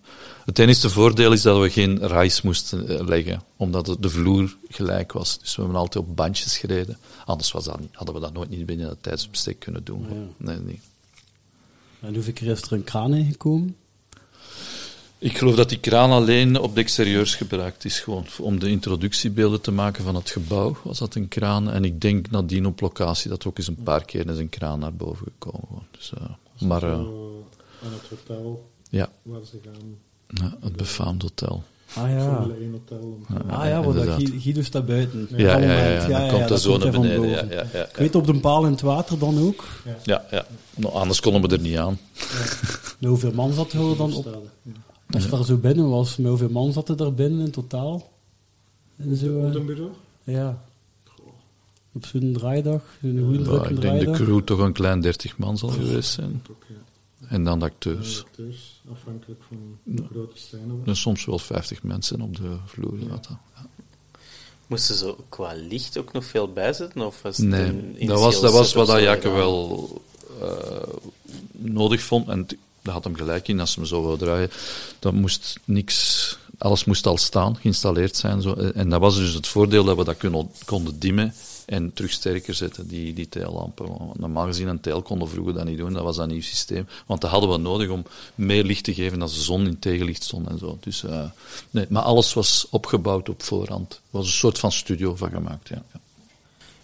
het enige voordeel is dat we geen reis moesten leggen, omdat de vloer gelijk was. Dus we hebben altijd op bandjes gereden. Anders was dat niet, hadden we dat nooit niet binnen dat tijdsbestek kunnen doen. Ja. Nee, nee. En hoeveel keer is er een kraan ingekomen? Ik geloof dat die kraan alleen op de exterieurs gebruikt is, gewoon om de introductiebeelden te maken van het gebouw, was dat een kraan. En ik denk nadien op locatie dat er ook eens een paar keer is een kraan naar boven gekomen. Dus, eh, maar eh, Zo aan het hotel ja, waar ze gaan. ja, het befaamd hotel. Ah ja. Formule 1 hotel. Ah ja, want. Guido, staat buiten. Ja, ja, ja, ja, dan komt de zo naar beneden. Ja, ja, ja, Ik weet op de paal in het water dan ook. ja, ja. Nou, anders konden we er niet aan. Met [LAUGHS] hoeveel man zat er dan op? Als je daar zo binnen was, met hoeveel man zat er daar binnen in totaal? En zo, Op eh, een bureau? ja. Op zo'n draaidag, zo'n goede Ja, ik denk de crew toch een klein 30 man zal geweest zijn. Ook, ja. En dan de acteurs. Acteurs, afhankelijk van hoe groot de scène was. En soms wel 50 mensen op de vloer. zaten. Moesten ze qua licht ook nog veel bijzetten? Of was het Nee, dat was, dat was wat Jacke wel eh, nodig vond. En had hem gelijk in, als ze hem zo wil draaien. Dan moest niks, alles moest al staan, geïnstalleerd zijn. Zo. En dat was dus het voordeel dat we dat kunnen, konden dimmen en terug sterker zetten, die, die teellampen. Want Normaal gezien, een teel konden we vroeger dat niet doen, dat was een nieuw systeem. Want dat hadden we nodig om meer licht te geven als de zon in tegenlicht stond en zo. Dus, eh, nee, maar alles was opgebouwd op voorhand. Er was een soort van studio van gemaakt, ja. ja.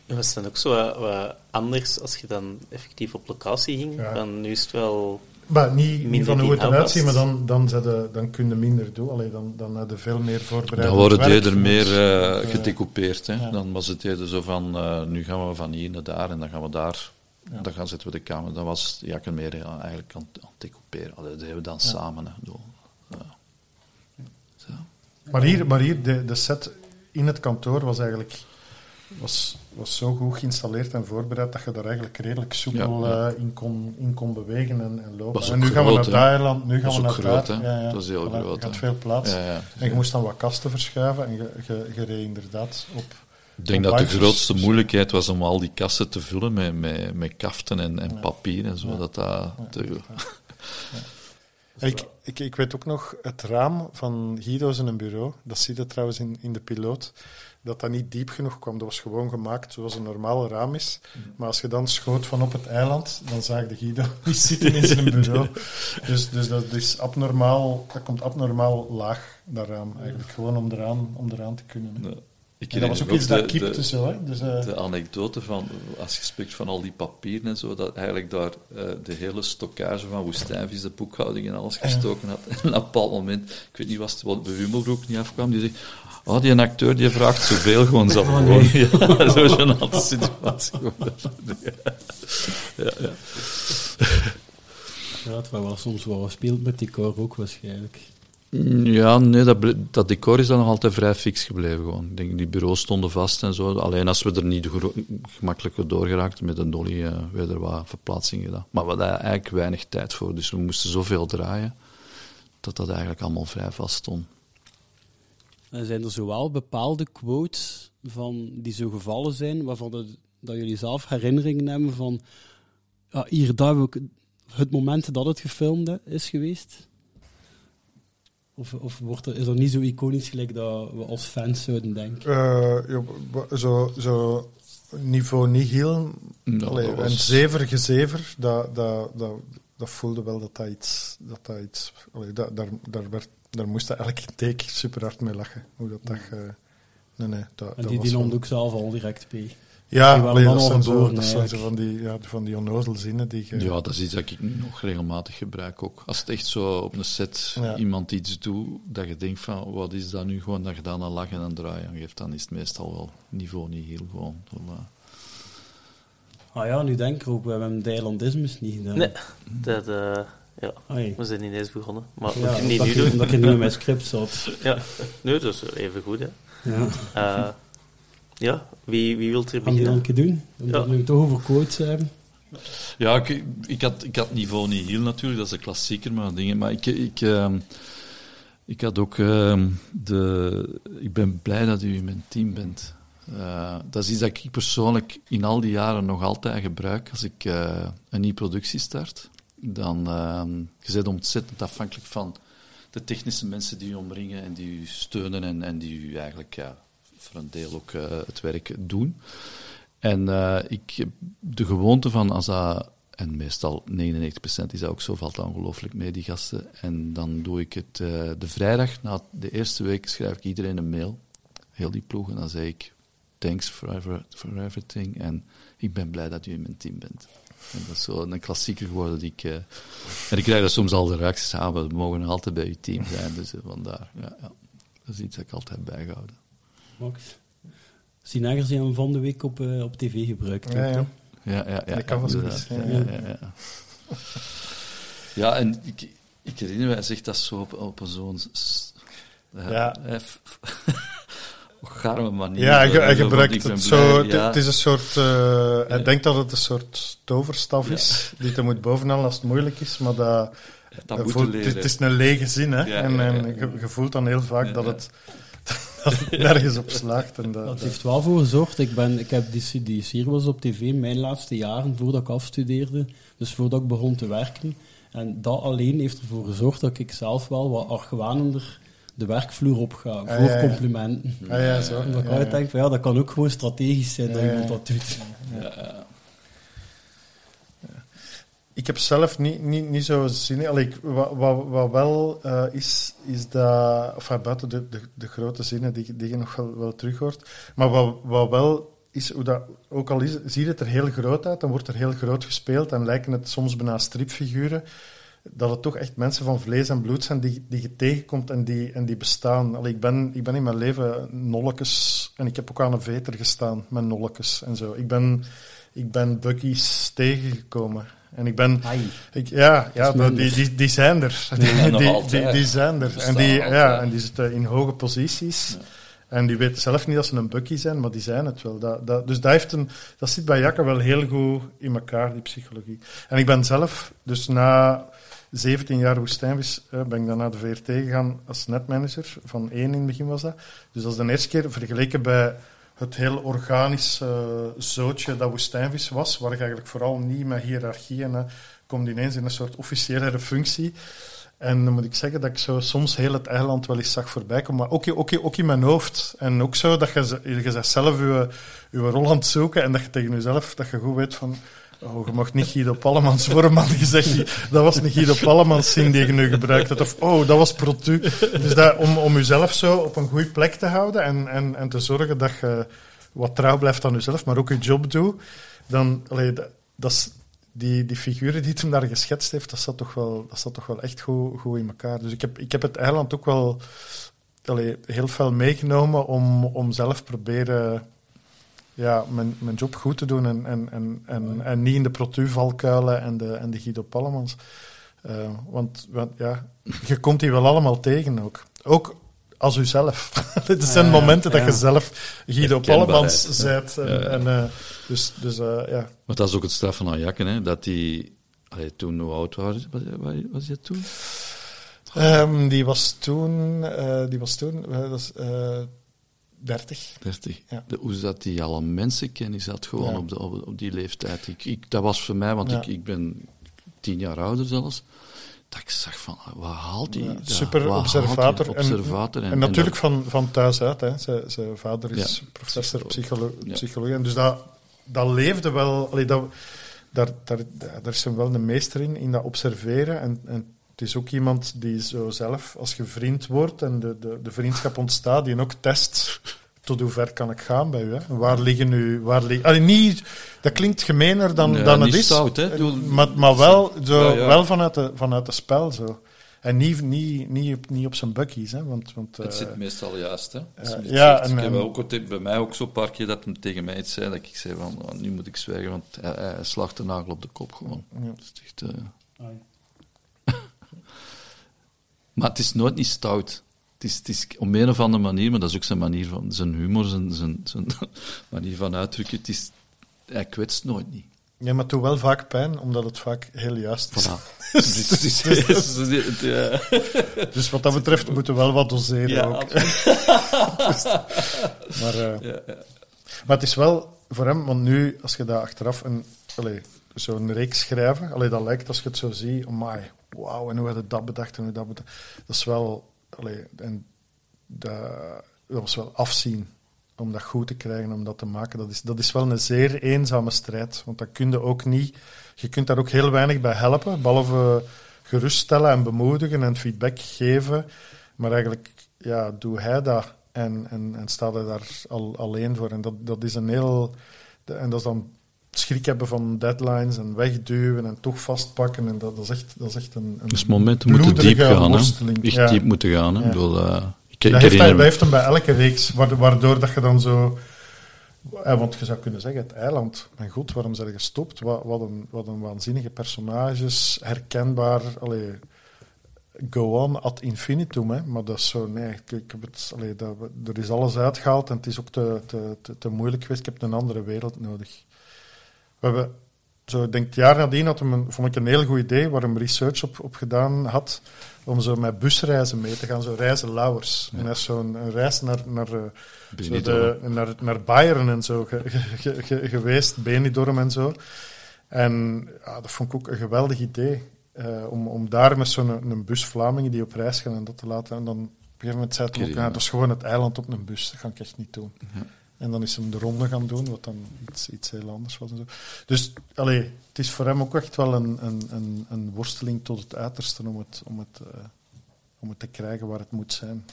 En was het dan ook zo wat, wat anders als je dan effectief op locatie ging? Ja. Van, nu is het wel... Maar niet, van hoe het eruit ziet, maar dan, dan, zet dan kun je minder doen. Allee, dan, dan heb je veel meer voorbereid. Dan worden die er meer eh eh, gedecoupeerd. Hè. ja. Dan was het eerder zo van, eh, nu gaan we van hier naar daar en dan gaan we daar. Ja. Dan gaan zetten we de kamer. Dan was Jakke meer eigenlijk aan, aan het decouperen. Allee, dat deden we dan samen. Hè. Zo. Maar hier, maar hier de, de set in het kantoor was eigenlijk was, was zo goed geïnstalleerd en voorbereid dat je daar eigenlijk redelijk soepel Ja, ja. eh, in, kon, in kon bewegen en, en lopen. En nu gaan we naar. Thailand, nu gaan we naar groot, daar. hè. Ja, ja. Dat was heel Voilà, groot, Je had veel plaats. Ja, ja. En je moest dan wat kasten verschuiven en je, je, je reed inderdaad op... Ik denk dat de grootste moeilijkheid was om al die kassen te vullen met, met, met kaften en, en papier en zo. Dat dat te- [LAUGHS] Ik, ik, ik weet ook nog het raam van Guido's in een bureau, dat zie je trouwens in, in de piloot, dat dat niet diep genoeg kwam. Dat was gewoon gemaakt zoals een normaal raam is. Maar als je dan schoot van op het eiland, dan zag de Guido [LAUGHS] niet zitten in zijn [LAUGHS] bureau. Dus, dus dat is abnormaal, dat komt abnormaal laag, dat raam eigenlijk. Gewoon om eraan, om eraan te kunnen. Ik En dat was ook iets dat de- kipte de- zo, hè. Dus, eh, de anekdote van, als je spreekt van al die papieren en zo, dat eigenlijk daar eh, de hele stockage van Woestijnvis, de boekhouding en alles gestoken had. [LAUGHS] En op een bepaald moment, ik weet niet, was het wat bij Wimmelbroek niet afkwam, die zegt, oh, die acteur die vraagt zoveel gewoon zo. Oh, nee. [LAUGHS] ja, zo'n genante situatie. ja, ja. Ja, het was soms wel gespeeld met decor ook waarschijnlijk. Ja, nee, dat, dat decor is dan nog altijd vrij fix gebleven. Gewoon. Ik denk, die bureaus stonden vast en zo. Alleen als we er niet gemakkelijk door geraakten met een dolly, eh werden er wat verplaatsingen gedaan. Maar we hadden eigenlijk weinig tijd voor, dus we moesten zoveel draaien, dat dat eigenlijk allemaal vrij vast stond. En zijn er zowel bepaalde quotes van, die zo gevallen zijn, waarvan dat, dat jullie zelf herinneringen hebben van ja, hier, daar ik het moment dat het gefilmd is geweest? Of, of wordt er, is dat niet zo iconisch gelijk dat we als fans zouden denken? eh, ja, wa- zo, zo niveau niet heel... Allee, dat Een was- zever gezever, dat, dat, dat, dat voelde wel dat dat iets... Dat dat iets allee, dat, daar, daar, werd, daar moest elke take super hard mee lachen. Hoe dat, ge- nee, nee, dat, En dat die, was die wel- noemde ook zelf al direct P. Ja, die waren allee, dan dat, zijn zo, dat zijn zo van die, ja, van die onnozelzinnen die. Ja, dat is iets dat ik nog regelmatig gebruik ook. Als het echt zo op een set Ja. iemand iets doet, dat je denkt van, wat is dat nu? Gewoon dat je dan een lach en een draai aan geeft, dan is het meestal wel niveau niet heel gewoon. Voilà. Ah ja, nu denk ik ook, we hebben Thailandismus niet gedaan. Nee, dat... eh, ja, Ai. we zijn ineens begonnen. Maar Ja, kunnen die dat nu je- doen. Omdat je nu in mijn script zat. Ja, nee, dat is even goed, hè. Ja. Eh, ja, wie, wie wil er beginnen? een keer doen? Omdat Ja. we nu toch over quotes hebben. Ja, ik, ik, had, ik had niveau niet heel natuurlijk, dat is een klassieker, maar dingen. Maar ik, ik, ehm, ik had ook ehm, de. Ik ben blij dat u in mijn team bent. Eh, dat is iets dat ik persoonlijk in al die jaren nog altijd gebruik als ik eh, een nieuwe productie start. Dan ehm je bent ontzettend afhankelijk van de technische mensen die u omringen en die u steunen en, en die u eigenlijk ja, voor een deel ook eh, het werk doen. En eh, ik heb de gewoonte van als en meestal 99% is dat ook zo, valt dat ongelooflijk mee, die gasten. En dan doe ik het eh, de vrijdag, na de eerste week, schrijf ik iedereen een mail, heel die ploeg, en dan zeg ik, thanks for, for everything, en ik ben blij dat u in mijn team bent. En dat is zo een klassieker geworden die ik... eh, en ik krijg daar soms al de reacties aan, we mogen nog altijd bij uw team zijn, dus eh, vandaar, ja, ja. Dat is iets dat ik altijd heb bijgehouden. Max. Sinagers die hem van de week op, eh, op tv gebruikt. Ja, ja. Ja, ja, ja. Dat kan wel zoiets, Ja, ja. ja, ja, ja. Ja, en ik, ik herinner me, hij zegt dat zo op, op zo'n... Ja. f- [LAUGHS] garme manier. Ja, hij, gebruikt het zo. Het, ja. het is een soort. eh, Hij denkt dat het een soort toverstaf is, die hij moet bovenhalen als het moeilijk is, maar dat. Dat dat moet voelt- leren. het, is- het is een lege zin, hè? Ja, en ja, en ja. Je, je voelt dan heel vaak Ja, dat, ja. het, [LAUGHS] dat het nergens op slaagt. En dat, Dat heeft wel voor gezorgd. Ik, ben, ik heb die, die serie was op tv mijn laatste jaren voordat ik afstudeerde. Dus voordat ik begon te werken. En dat alleen heeft ervoor gezorgd dat ik zelf wel wat argwanender de werkvloer op ga. Ah, voor ja, ja. complimenten. Ah, ja, zo. Omdat ik altijd denk van ja, dat kan ook gewoon strategisch zijn dat iemand dat doet. Ik heb zelf niet, niet, niet zo zin in. Allee, ik, wat, wat, wat wel eh, is, is dat... Enfin, buiten de, de, de grote zinnen die, die je nog wel, wel terug hoort. Maar wat, wat wel is, hoe dat, ook al is, ziet het er heel groot uit, dan wordt er heel groot gespeeld en lijken het soms bijna stripfiguren, dat het toch echt mensen van vlees en bloed zijn die, die je tegenkomt en die, en die bestaan. Allee, ik, ben, ik ben in mijn leven nollekes en ik heb ook aan een veter gestaan met nollekes en zo. Ik ben, ik ben buggies tegengekomen. En ik ben... Ik, ja, ja die, die, die zijn er. Die, [LAUGHS] die, altijd. die, die zijn er. En die, ja, en die zitten in hoge posities. En die weten zelf niet dat ze een buggy zijn, maar die zijn het wel. Dat, dat, dus dat, heeft een, dat zit bij Jakke wel heel goed in elkaar, die psychologie. En ik ben zelf, dus na 17 jaar woestijnvis, eh, ben ik dan naar de VRT gegaan als netmanager. Van één in het begin was dat. Dus dat is de eerste keer vergeleken bij het heel organische eh, zootje dat woestijnvis was, waar ik eigenlijk vooral niet met hiërarchie en eh, komt ineens in een soort officiële functie. En dan moet ik zeggen dat ik zo soms heel het eiland wel eens zag voorbij komen, maar ook, ook, ook in mijn hoofd. En ook zo dat je, je zelf je, je rol aan het zoeken en dat je tegen jezelf, dat je goed weet van, oh, je mag niet Guido Pallemans vormen, je zegt, dat was een Guido Pallemans zin die je nu gebruikt hebt, of oh, dat was Protu. Dus dat, om, om jezelf zo op een goede plek te houden en, en, en te zorgen dat je wat trouw blijft aan jezelf, maar ook je job doet, dan, allee, dat, dat is, die, die figuren die het hem daar geschetst heeft, dat zat toch wel, dat zat toch wel echt goed, goed in elkaar. Dus ik heb, ik heb het eiland ook wel allee, heel veel meegenomen om, om zelf proberen ja, mijn, mijn job goed te doen en, en, en, en, en niet in de protu-valkuilen en de, en de Guido Pallemans. Eh, want, want ja, je komt die wel allemaal tegen ook. Ook als uzelf. [LAUGHS] Het zijn Ja, momenten dat je zelf Guido Pallemans ja. bent. En, Ja, ja. en, eh, dus dus eh, ja. Maar dat is ook het straf van Ajakken, hè, dat die... Allee, toen, hoe oud was, was, was je toen? Ehm, die was toen, eh, die was toen, eh, dat is, eh, 30. 30. Ja. De, hoe dat die alle mensenkennis had, gewoon Ja. op, de, op, op die leeftijd. Ik, ik, dat was voor mij, want Ja. ik, ik ben tien jaar ouder zelfs, dat ik zag van, waar haalt die? Super observator. die En-. En, natuurlijk van, van thuis uit. Hè. Zijn, zijn vader is professor psycholo psychologie. En dus dat, dat leefde wel. Allee, dat, daar, daar, daar is hem wel een meester in, in dat observeren. En, en het is ook iemand die zo zelf, als je vriend wordt en de, de, de vriendschap ontstaat, die ook test tot hoe ver kan ik gaan bij u. Hè? Waar liggen nu... Waar liggen, allee, niet, dat klinkt gemener dan, dan het niet is. stout, hè. Doe- Maar, maar wel, zo, Ja, ja. wel vanuit, de, vanuit het spel. Zo. En niet, niet, niet, op, niet op zijn buckies. Hè? Want, want, Het eh, zit meestal juist, hè. Eh, ja, en- ik heb ook, bij mij ook zo'n paar keer dat hij tegen mij iets zei, dat ik zei van, oh, nu moet ik zwijgen, want hij, hij slacht de nagel op de kop gewoon. Ja. Dat is echt, eh, Ai. Maar het is nooit niet stout. Het is, het is op een of andere manier, maar dat is ook zijn manier van, zijn humor, zijn, zijn, zijn [LAUGHS] manier van uitdrukken. Het is, hij kwetst nooit niet. Ja, maar het doet wel vaak pijn, omdat het vaak heel juist is. Voilà. Dus Dus wat dat betreft moeten we wel wat doseren Ja, ook. [LAUGHS] Maar, eh, ja, ja. maar het is wel voor hem, want nu, als je daar achteraf een, zo'n reeks schrijven, allee, dat lijkt als je het zo ziet, amai, wauw, en hoe had het dat bedacht en hoe dat bedacht. Dat is wel, allee, en dat, dat was wel afzien om dat goed te krijgen, om dat te maken. Dat is, dat is wel een zeer eenzame strijd, want dat kun je ook niet, je kunt daar ook heel weinig bij helpen, behalve geruststellen en bemoedigen en feedback geven. Maar eigenlijk, ja, doe hij dat en, en, en staat hij daar al, alleen voor. En dat, dat is een heel... En dat is dan schrik hebben van deadlines en wegduwen en toch vastpakken. En dat, dat is echt, dat is echt een, een Dus momenten moeten diep gaan, hè. Echt Ja. diep moeten gaan, hè. Ja. Ik bedoel, Ik, ik dat, heeft, herinner hij- me- dat heeft hem bij elke reeks, wa- waardoor dat je dan zo... eh, want je zou kunnen zeggen, het eiland, mijn god, waarom zijn je gestopt? Wat, wat, een, wat een waanzinnige personages, herkenbaar, allee, go on ad infinitum, hè. maar dat is zo, nee, ik, ik heb het, allee, dat, er is alles uitgehaald en het is ook te, te, te, te moeilijk geweest, ik heb een andere wereld nodig. We hebben, zo, ik denk het jaar nadien had hem een, vond ik een heel goed idee, waar hem research op, op gedaan had, om zo met busreizen mee te gaan, zo reizen Lauwers. En dat is zo'n een reis naar, naar, eh, zo de, naar, naar Bayern en zo ge- ge- ge- ge- geweest, Benidorm en zo. En ja, dat vond ik ook een geweldig idee. eh, om, om daar met zo'n een, een bus Vlamingen die op reis gaan en dat te laten. En dan op een gegeven moment zei hij ook, ja, ja. dat is gewoon het eiland op een bus. Dat ga ik echt niet doen. En dan is hem de ronde gaan doen, wat dan iets, iets heel anders was. En zo. Dus allee, het is voor hem ook echt wel een, een, een, een worsteling tot het uiterste om het, om, het, eh, om het te krijgen waar het moet zijn.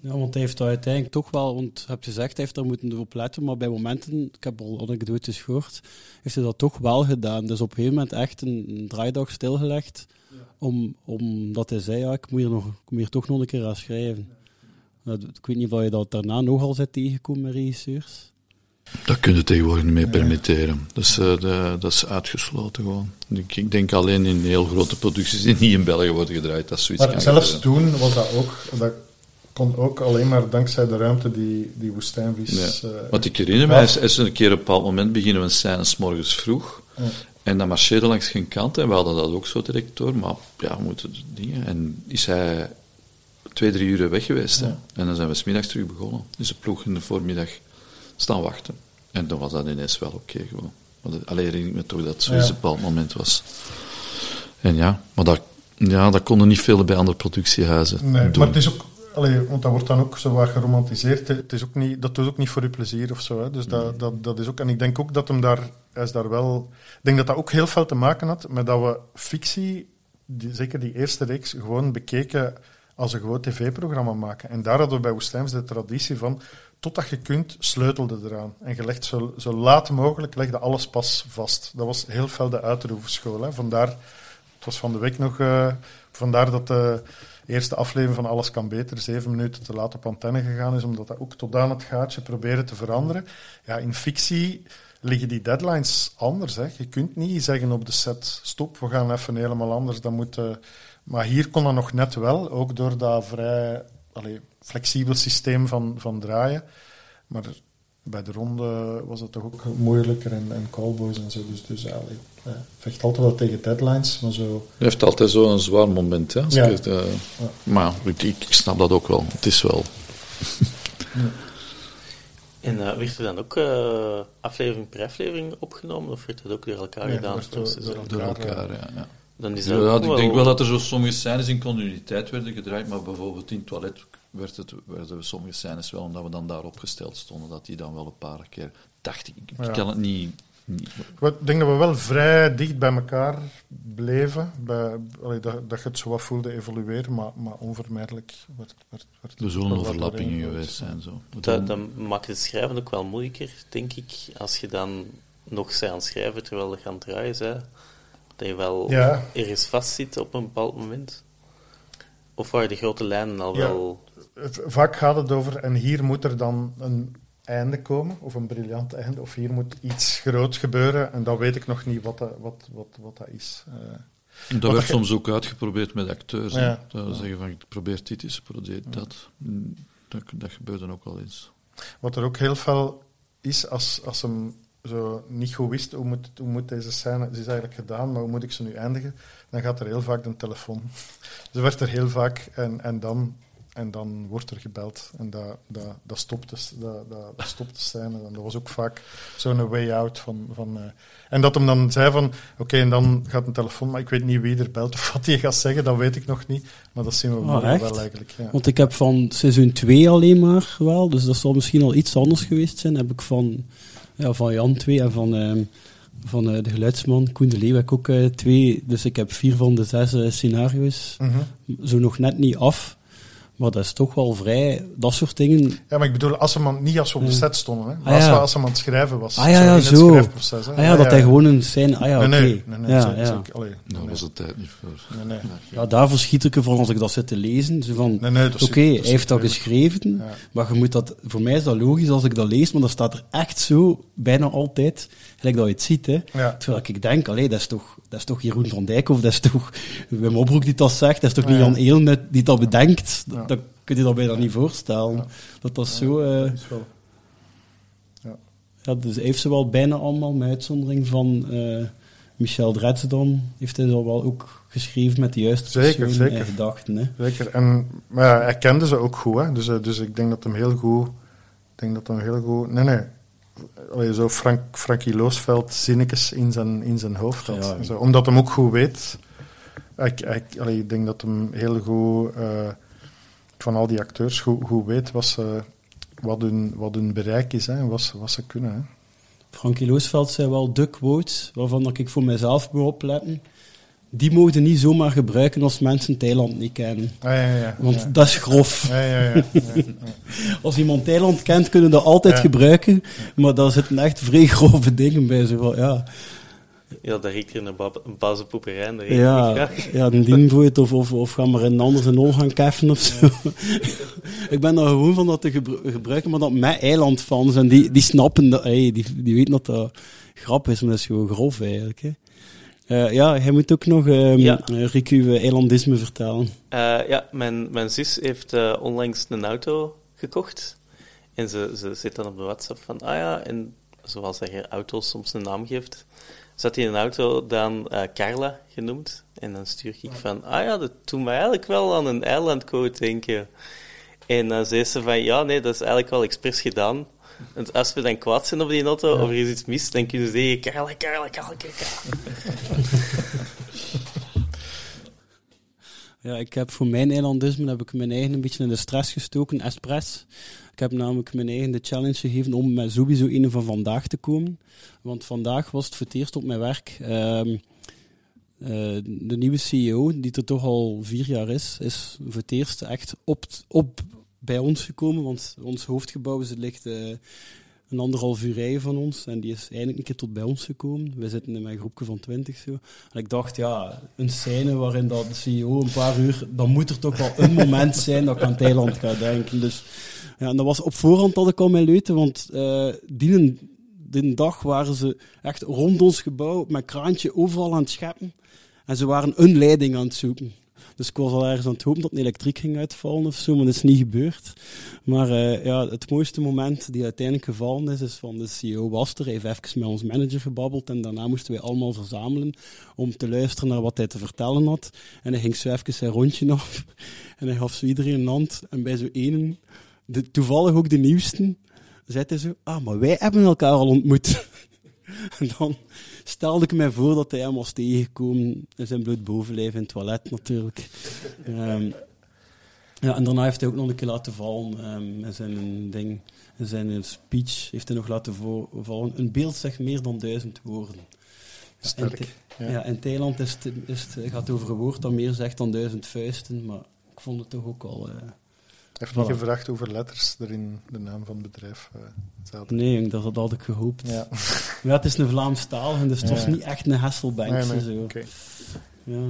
Ja, want hij heeft dat uiteindelijk toch wel, want je hebt gezegd, hij heeft daar moeten op letten, maar bij momenten, ik heb al anekdotes gehoord, heeft hij dat toch wel gedaan. Dus op een gegeven moment echt een, een draaidag stilgelegd, om, omdat hij zei, ja, ik moet hier, nog, ik moet hier toch nog een keer aan schrijven. Ik weet niet of je dat daarna nogal bent tegengekomen met regisseurs. Dat kun je tegenwoordig niet meer permitteren. Dat is, eh, de- dat is uitgesloten gewoon. Ik, ik denk alleen in heel grote producties die niet in België worden gedraaid, dat zoiets Maar zelfs gebeuren. toen was dat ook, dat kon ook alleen maar dankzij de ruimte die, die woestijnvis... Ja. eh, Want ik herinner me, Ja. is, is een keer op een bepaald moment beginnen we een scène 's morgens vroeg. Ja. En dat marcheerde langs geen kant. En we hadden dat ook zo direct door. Maar ja, we moeten dingen. En is hij twee, drie uur weg geweest. Ja. En dan zijn we smiddags terug begonnen. Dus de ploeg in de voormiddag staan wachten. En dan was dat ineens wel oké gewoon. Alleen herinner ik me toch dat het zo'n Ja. bepaald moment was. En ja, maar dat, ja, dat konden niet veel bij andere productiehuizen Nee, doen. maar het is ook, allee, want dat wordt dan ook zo wat geromantiseerd. Het is ook niet, dat doet ook niet voor uw plezier of zo. Hè. Dus dat, dat, dat is ook, en ik denk ook dat hem daar, hij is daar wel. Ik denk dat dat ook heel veel te maken had met dat we fictie, die, zeker die eerste reeks, gewoon bekeken als een gewoon tv-programma maken. En daar hadden we bij Woestijns de traditie van, totdat je kunt, sleutelde eraan. En je legt zo, zo laat mogelijk, legde alles pas vast. Dat was heel veel de Uiterhoevenschool. Hè. Vandaar, het was van de week nog, eh, vandaar dat de eerste aflevering van Alles kan beter zeven minuten te laat op antenne gegaan is, omdat dat ook tot aan het gaatje proberen te veranderen. Ja, in fictie liggen die deadlines anders. Hè. Je kunt niet zeggen op de set, stop, we gaan even helemaal anders. Dat moet, eh, maar hier kon dat nog net wel, ook door dat vrij allee, flexibel systeem van, van draaien. Maar bij de ronde was het toch ook moeilijker en, en callboys en zo. Dus, dus allee, eh, vecht altijd wel tegen deadlines, maar zo... Hij heeft altijd zo'n zwaar moment. Hè, als Ja. eh, Maar ik, snap dat ook wel. Het is wel. En eh, werd er dan ook eh, aflevering per aflevering opgenomen, of werd dat ook door elkaar Nee, gedaan? dat door-? Door Elkaar, elkaar, ja. Dan is Ja, dat ik wel- denk wel dat er zo sommige scènes in continuïteit werden gedraaid, maar bijvoorbeeld in het toilet werd het, werden sommige scènes wel, omdat we dan daar opgesteld stonden, dat die dan wel een paar keer... Dacht ik, ik Ja. kan het niet... niet Ik denk dat we wel vrij dicht bij elkaar bleven. Bij, allee, dat, dat je het zo wat voelde evolueren, maar, maar onvermijdelijk werd, werd, werd er zullen overlappingen geweest zijn. Zo. Dat, dat maakt het schrijven ook wel moeilijker, denk ik, als je dan nog zij aan het schrijven terwijl je aan het draaien bent. Dat je wel Ja. ergens vastzit op een bepaald moment. Of waren de grote lijnen al Ja. wel... Vaak gaat het over, en hier moet er dan een einde komen, of een briljant einde, of hier moet iets groot gebeuren, en dan weet ik nog niet wat dat, wat, wat, wat dat is. Eh, Dat Wat werd je- soms ook uitgeprobeerd met acteurs. Ja. Dat we zeggen van, ik probeer dit eens, ik probeer dat. Mm, dat. Dat gebeurde ook wel eens. Wat er ook heel veel is, als, als hem zo niet goed wist hoe moet, hoe moet deze scène, ze is eigenlijk gedaan, maar hoe moet ik ze nu eindigen, dan gaat er heel vaak de telefoon. [LAUGHS] Ze werd er heel vaak en, en, dan, en dan wordt er gebeld. En dat, dat, dat, stopt, de, dat, dat, dat stopt de scène. En dat was ook vaak zo'n way out. Van, van, eh, en dat hem dan zei van, oké, en dan gaat een telefoon, maar ik weet niet wie er belt of [LAUGHS] wat hij gaat zeggen, dat weet ik nog niet. Maar dat zien we Ah, wel eigenlijk. Ja. Want ik heb van seizoen 2 alleen maar wel, dus dat zal misschien al iets anders geweest zijn. Heb ik van, ja, van Jan 2 en van, ehm, van eh, de geluidsman Koen de Leeuw ook eh, twee. Dus ik heb vier van de zes eh, scenario's Mhm. zo nog net niet af. Maar dat is toch wel vrij, dat soort dingen. Ja, maar ik bedoel, als hem aan- niet als we op de set stonden, hè. Maar Ah, als, ja. we, als hem aan het schrijven was. Ah ja, ja, in het zo. schrijfproces, hè. Ah ja, dat hij gewoon een scène... Ah ja, Nee, oké. nee, nee, nee, ja, zo- ja. zo- allee, Daar nee, was de tijd niet voor. nee, nee. ja, daar verschiet ik ervan als ik dat zit te lezen. Zo van, Nee, nee, dat Oké, hij heeft dat geschreven, Ja. maar je moet dat, voor mij is dat logisch als ik dat lees, maar dat staat er echt zo, bijna altijd, gelijk dat je het ziet. Hè. Ja. Terwijl ik denk, allee, dat, is toch, dat is toch Jeroen van Dijk, of dat is toch Wim Opbroek die dat zegt, dat is toch niet Ja. Jan Eelen die dat bedenkt. Dat kun je dat bijna niet voorstellen. Dat dat zo... eh, Dat is wel- ja, dus hij heeft ze wel bijna allemaal, met uitzondering van eh, Michel Dresden, heeft hij dat wel ook geschreven met de juiste Zeker, zeker. en gedachten. Hè. Zeker. En, maar ja, hij kende ze ook goed, hè. Dus, eh, dus ik denk dat hem heel goed... Ik denk dat hem heel goed... Nee, nee. Allee, zo Frank, Frankie Loosveld zinnetjes in zijn, in zijn hoofd had. Ja. Zo, omdat hem ook goed weet... Ik, ik, allee, ik denk dat hem heel goed... eh, van al die acteurs goed, goed weet wat, ze, wat, hun, wat hun bereik is hè, en wat, ze- wat ze kunnen. Hè. Frankie Loosveld zei wel de quotes, waarvan dat ik voor mezelf moet opletten. Die mogen niet zomaar gebruiken als mensen Thailand niet kennen. Ah, ja, ja, ja. Want ja. dat is grof. Ja, ja, ja. ja, ja. [LAUGHS] Als iemand Thailand kent, kunnen dat altijd gebruiken. Maar daar zitten echt vrij grove dingen bij. Zo van, ja, Ja, daar riekt er een, ba een bazenpoeperij en daar ja, graag. ja, een dienvoet of, of, of ga maar een anders een ol gaan keffen of zo. ik ben daar gewoon van dat te gebru- gebruiken, maar dat met eilandfans. En die, die snappen dat, hey, die, die weten dat dat grap is, maar dat is gewoon grof eigenlijk. Hè. Eh, ja, hij moet ook nog, ehm Ja. eh, Rick, uw eilandisme vertellen. Ja, mijn, mijn zus heeft onlangs een auto gekocht. En ze, ze zit dan op de WhatsApp van, ah ja, en zoals hij je auto soms een naam geeft, zat hij een auto dan eh, Carla genoemd. En dan stuur ik van, ah ja, dat doet me eigenlijk wel aan een eilandcode denken. En dan zei ze van, ja, nee, dat is eigenlijk wel expres gedaan. Want als we dan kwaad zijn op die auto, of er is iets mis, dan kunnen ze zeggen, Carla, Carla, Carla, Carla. [LAUGHS] Ja, ik heb voor mijn eilandisme heb ik mijn eigen een beetje in de stress gestoken, expres. Ik heb namelijk mijn eigen de challenge gegeven om met sowieso een van vandaag te komen. Want vandaag was het voor het eerst op mijn werk. ehm, eh, de nieuwe CEO, die er toch al vier jaar is, is voor het eerst echt op, op bij ons gekomen. Want ons hoofdgebouw ligt eh, een anderhalf uur rijden van ons. En die is eindelijk een keer tot bij ons gekomen. We zitten in mijn groepje van twintig zo. En ik dacht, ja, een scène waarin dat de CEO een paar uur... Dan moet er toch wel een moment zijn dat ik aan Thailand ga denken. Dus ja, en dat was op voorhand dat ik al mijn leuten. Want eh die, die dag waren ze echt rond ons gebouw met kraantje overal aan het scheppen. En ze waren een leiding aan het zoeken. Dus ik was al ergens aan het hopen dat een elektriek ging uitvallen of zo, maar dat is niet gebeurd. Maar eh, ja, het mooiste moment die uiteindelijk gevallen is, is van de CEO was er. Heeft even met ons manager gebabbeld en daarna moesten wij allemaal verzamelen om te luisteren naar wat hij te vertellen had. En hij ging zo even zijn rondje [LAUGHS] af en hij gaf zo iedereen een hand. En bij zo ene, de, toevallig ook de nieuwste, zei hij zo, ah, maar wij hebben elkaar al ontmoet. [LAUGHS] [LAUGHS] En dan stelde ik mij voor dat hij hem was tegengekomen in zijn bloed bovenlijf in het toilet natuurlijk. [LAUGHS] Ehm, ja, en daarna heeft hij ook nog een keer laten vallen ehm, in zijn ding, in zijn speech heeft hij nog laten vallen. Een beeld zegt meer dan duizend woorden. Ja, Sterk, In, ja. ja, in Thailand is het, is het, gaat het over een woord dat meer zegt dan duizend vuisten, maar ik vond het toch ook al... heeft Voilà. niet gevraagd hoeveel letters er in de naam van het bedrijf eh, zaten. nee, dat had ik gehoopt. Ja. [LAUGHS] Ja, het is een Vlaams taal, dus het was niet echt een Hasselbankse Nee, nee, zo. oké. Ja.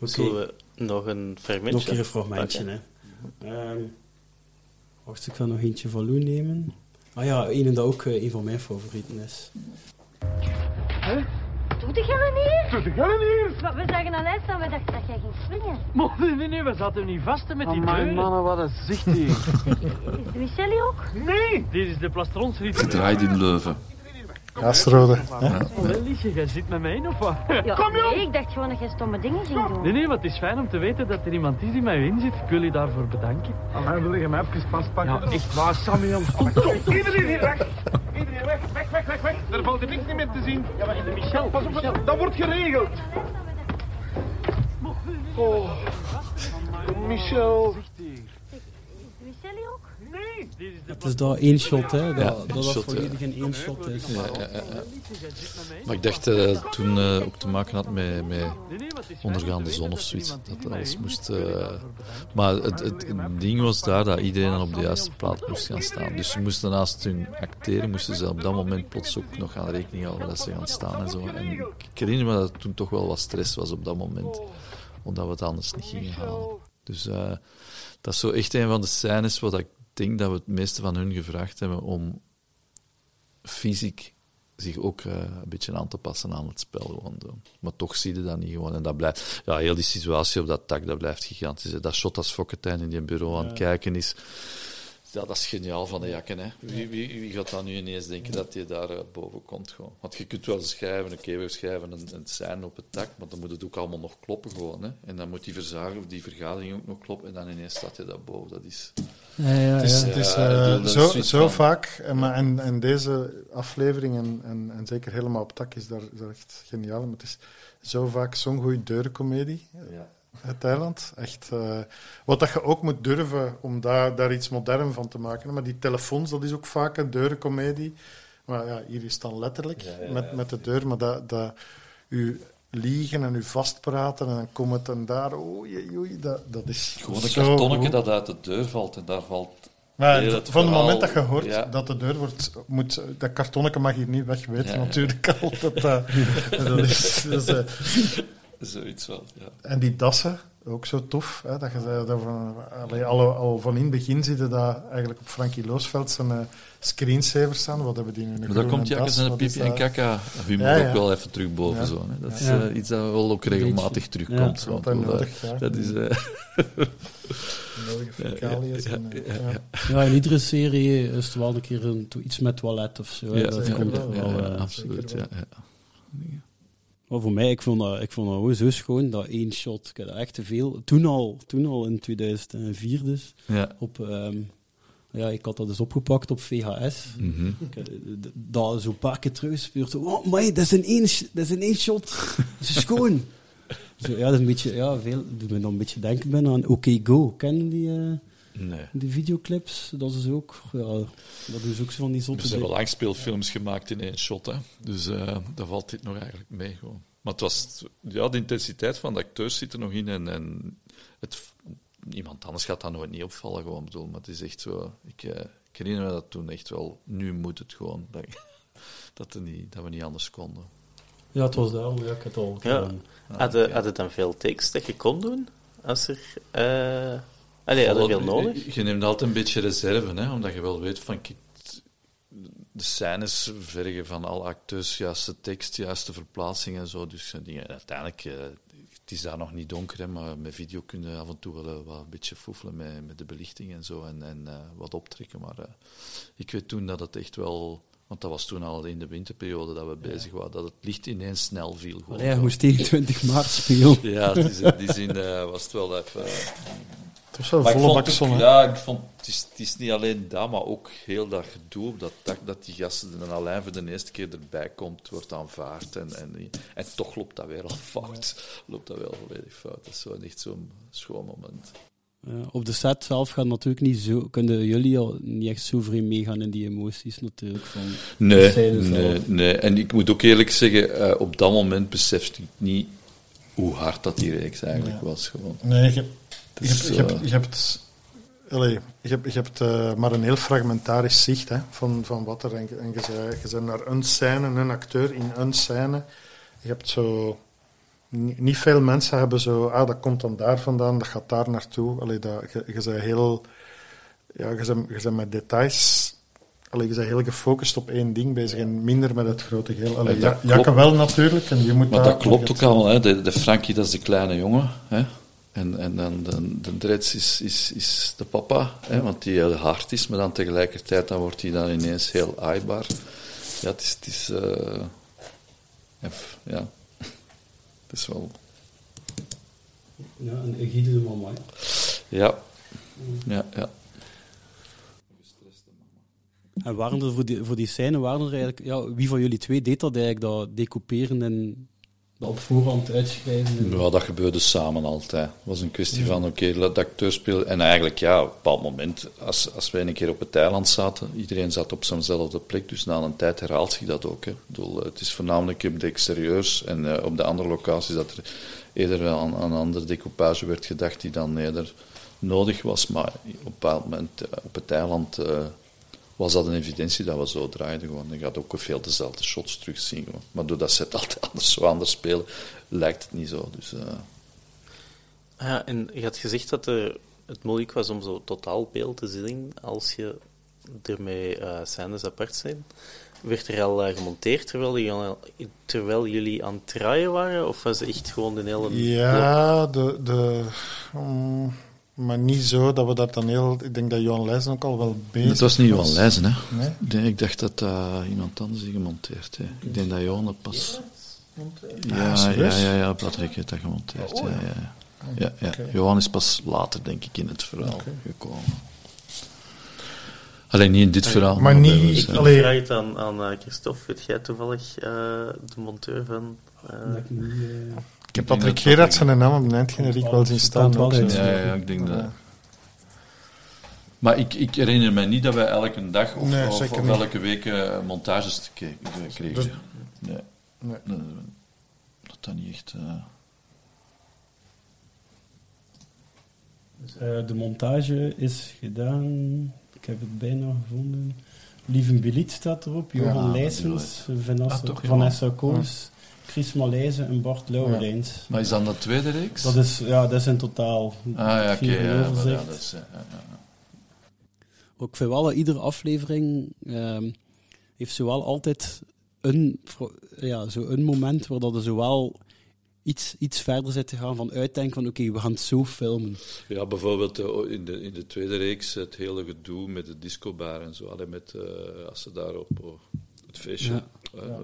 Oké, Zullen we nog een fragmentje? nog een keer een fragmentje. Hè. Ehm, wacht, ik ga nog eentje van Lou nemen. Ah ja, een dat ook eh, een van mijn favorieten is. Doe de gillen hier? Doe de gillen hier? Wat, We zagen aan lijst staan, we dachten dat jij ging springen. Maar nee, nee, nee, we zaten niet vast met die Amai, deuren. mannen, wat een zicht hier. [LAUGHS] Is de Michel hier ook? Nee, dit is de plastronsriet. Het draait in Leuven. Hastrode. Wel, Liesje, jij zit met mij in of wat? Ja, [LAUGHS] Kom nee, joh! ik dacht gewoon dat jij stomme dingen ging doen. Nee, nee, maar het is fijn om te weten dat er iemand is die mij in zit. Ik wil je daarvoor bedanken. Amai, wil je mij even vastpakken? Ja, echt waar, Sammy, om stond Iedereen hier weg! Iedereen weg, weg, weg, weg, weg! Er valt hier niks meer te zien. Ja, maar de Michel, Pas op, dat wordt geregeld. Oh, Michel. Is de Michel hier ook? Nee, dit is de Het is dat één shot, hè. Dat Ja, dat, dat shot, volledig in één shot is. Ja, ja, ja, ja. Maar ik dacht dat het toen eh, ook te maken had met, met ondergaande zon of zoiets. Dat alles moest... eh, maar het, het, het ding was daar dat iedereen dan op de juiste plaats moest gaan staan. Dus ze moesten naast hun acteren, moesten ze op dat moment plots ook nog gaan rekening houden dat ze gaan staan en zo. En ik herinner me dat er toen toch wel wat stress was op dat moment. Omdat we het anders niet gingen halen. Dus eh, dat is zo echt een van de scènes wat ik denk dat we het meeste van hun gevraagd hebben om fysiek zich ook eh, een beetje aan te passen aan het spel. Gewoon, zo. Maar toch zie je dat niet gewoon. En dat blijft, ja, heel die situatie op dat tak, dat blijft gigantisch. hè. Dat shot als Fokketijn in die bureau aan het kijken is, ja, dat is geniaal van de jakken. Hè. Wie, wie, wie gaat dan nu ineens denken dat je daar eh, boven komt? Gewoon? Want je kunt wel schrijven, oké, we schrijven een, een scène op het tak, maar dan moet het ook allemaal nog kloppen gewoon. Hè. En dan moet die verzager of die vergadering ook nog kloppen en dan ineens staat je daar boven. Dat is... Ja, ja, Het is, ja. het is Ja, eh, zo, zo van- vaak, en, maar, en, en deze aflevering, en, en, en zeker helemaal op tak, is daar, is daar echt geniaal. Maar het is zo vaak zo'n goede deurencomedie, Ja. Het eiland. Echt, eh, wat dat je ook moet durven om daar, daar iets modern van te maken. Maar die telefoons, dat is ook vaak een deurencomedie. Maar ja, hier is het dan letterlijk Ja, ja, met, met de deur, maar dat, dat u liegen en u vastpraten en dan komt het en daar, oei, oei, dat, dat is Gewoon een kartonnetje dat uit de deur valt en daar valt... Maar van het moment dat je hoort Ja. dat de deur wordt, moet, dat kartonnetje mag hier niet weg, ja. natuurlijk al. Dat, eh, [LAUGHS] dat is, dat is, eh, Zoiets wel, ja. en die dassen, ook zo tof. Hè, dat je zei, dat van, allee, al, al van in het begin zie je dat eigenlijk op Frankie Loosveld zijn eh, screensavers staan. Wat hebben die nu? Een Maar daar komt Jakkes en Pipi en dat? Kaka humor Ja, ja. ook wel even terug boven. Ja. Zo, hè. Dat is eh, iets dat wel ook regelmatig terugkomt. zo. Dat- nodig, ja. Dat is... eh, [LAUGHS] Nodige fecaliën. Ja, en, ja, ja. Ja, in iedere serie is er wel een keer een, iets met toilet of zo. ja, dat ja, komt ja, er ja, wel. ja, absoluut. ja. Maar voor mij, ik vond dat, ik vond dat zo schoon, dat één shot. Ik had echt te veel. Toen al, toen al in 2004 dus. Ja. Op, ehm, ja, ik had dat dus opgepakt op VHS. Mhm. Ik, eh, Dat zo een paar keer teruggespeeld. Oh, maar dat is een één, dat is een één shot. Dat is schoon. [LAUGHS] Zo, ja, dat is een beetje, ja, veel, doet me dan een beetje denken ben aan OK Go. Kennen die, eh, Nee. die videoclips? Dat is ook, ja, dat is ook zo van die Er zotte zijn wel langspeelfilms gemaakt in één shot, hè. dus eh daar valt dit nog eigenlijk mee. Gewoon. Maar het was, ja, de intensiteit van de acteurs zit er nog in en, en het, iemand anders gaat dat nooit niet opvallen, gewoon bedoel. Maar het is echt zo, ik, eh, ik herinner me dat toen echt wel, nu moet het gewoon, [LAUGHS] dat, dat, er niet, dat we niet anders konden. Ja, het was daarom, ja, ik had het al Ja. Had je dan veel takes dat je kon doen? Als er... eh allee, had je veel nodig? Je, neemt altijd een beetje reserve, hè, omdat je wel weet van, kijk, de scènes vergen van alle acteurs juiste tekst, juiste verplaatsing en zo. Dus eh, dingen, uiteindelijk, eh, het is daar nog niet donker, hè, maar met video kun je af en toe wel eh, wat een beetje foefelen met, met de belichting en zo en, en eh, wat optrekken. Maar eh, ik weet toen dat het echt wel, want dat was toen al in de winterperiode dat we bezig waren, dat het licht ineens snel viel. Gewoon. Allee, hij moest tegen 20 maart spelen. Ja, in die zin eh, was het wel even... Het wel Maar volle bak zon. Ja, ik vond, het, is, het is niet alleen dat, maar ook heel dat gedoe op dat dak, dat die gasten en alleen voor de eerste keer erbij komt, wordt aanvaard. En, en, en toch loopt dat weer al [LAUGHS] fout. Loopt dat wel volledig fout. Dat is zo echt zo'n schoon moment. Ja, op de set zelf gaat natuurlijk niet zo, kunnen jullie al niet echt zo vreemd meegaan in die emoties natuurlijk. Van Nee, nee, nee. En ik moet ook eerlijk zeggen, eh, op dat moment besefte ik niet hoe hard dat die reeks eigenlijk was. Gewoon. Nee, je, hebt- je, hebt- je hebt, je hebt, je hebt eh, maar een heel fragmentarisch zicht hè, van, van wat er. En, je- en je, zei, je bent naar een scène, een acteur in een scène. Je hebt zo. ni- Niet veel mensen hebben zo. Ah, dat komt dan daar vandaan, dat gaat daar naartoe. Allee, dat, je, je bent heel. Ja, je bent, je bent met details. Allee, je bent heel gefocust op één ding bezig en minder met het grote geheel. Allee, Ja, Ja, wel natuurlijk. En je moet Maar dat klopt ook allemaal. Hè. De, de Frankie, dat is de kleine jongen. Hè. En, en dan de, de Dreds is, is, is de papa, hè, want die heel hard is, maar dan tegelijkertijd dan wordt hij dan ineens heel aaibaar. Ja, het is... Het is eh, ja, f- ja. [LAUGHS] Het is wel... Ja, een egide mama. Ja. Ja, ja. En waren er voor die, voor die scène, waren er eigenlijk, ja, wie van jullie twee deed dat eigenlijk, dat decouperen in dat op voorhand uitschrijven. Ja, dat gebeurde samen altijd. Het was een kwestie van, oké, laat de acteur spelen. En eigenlijk, ja, op een bepaald moment, als, als wij een keer op het eiland zaten, iedereen zat op zijnzelfde plek, dus na een tijd herhaalt zich dat ook. Hè. Ik bedoel, het is voornamelijk op de exterieurs en eh, op de andere locaties dat er eerder aan, aan een andere decoupage werd gedacht die dan eerder nodig was. Maar op een bepaald moment eh, op het eiland eh, was dat een evidentie dat we zo draaiden. Gewoon. Je gaat ook veel dezelfde shots terugzien. Gewoon. Maar doordat ze het altijd anders, zo anders spelen, lijkt het niet zo. Dus, eh, Ja, en je had gezegd dat er, het moeilijk was om zo totaalbeeld te zien als je ermee eh scènes apart zijn. Werd er al eh, gemonteerd terwijl, jullie al- terwijl jullie aan het draaien waren? Of was het echt gewoon de hele... Ja, de, de, mm, maar niet zo dat we dat dan heel... Ik denk dat Johan Leijzen ook al wel bezig het was niet Johan Leijzen, hè? Nee? Ik dacht dat dat iemand anders die gemonteerd heeft. Ik denk dat Johan het pas... Ja, ja, serieus? ja, ja, Patrick heeft dat gemonteerd. Oh, ja, ja. ja, ja. ja, ja. Johan is pas later, denk ik, in het verhaal gekomen. Alleen niet in dit verhaal. Maar niet- Ik, hè. ik Allee. vraag het aan, aan eh, Christophe. Weet jij toevallig eh, de monteur van... Dat ik niet, Ik heb Patrick dat Gerard zijn naam op de eindgeneriek wel zien staan. Ja, ja, ik denk dat... Ja. Maar ik, ik herinner mij niet dat wij elke dag of, Nee, of, zeker of niet. elke week eh, montages te eh, kregen. Dus- nee. Nee. Nee, dat dat niet echt... eh, Eh, de montage is gedaan. Ik heb het bijna gevonden. Lieven Biliet staat erop. Ja, Johan dat Leijsens, Vanessa, Ah, toch, Vanessa Koos, Chris Malijzen en Bart Lauwerijns. Maar is dan de tweede reeks? Dat is, ja, dat is in totaal Ah ja, oké. vier ja, ja, dat is, ja, ja, ja. Ook vind wel dat iedere aflevering ehm, heeft zowel altijd een, ja, zo een moment waar dat er zowel iets, iets verder zit te gaan van uitdenken van oké, we gaan het zo filmen. Ja, bijvoorbeeld eh, in, de, in de tweede reeks het hele gedoe met de discobar en zo. Met, eh, als ze daar op oh, het feestje, Ja.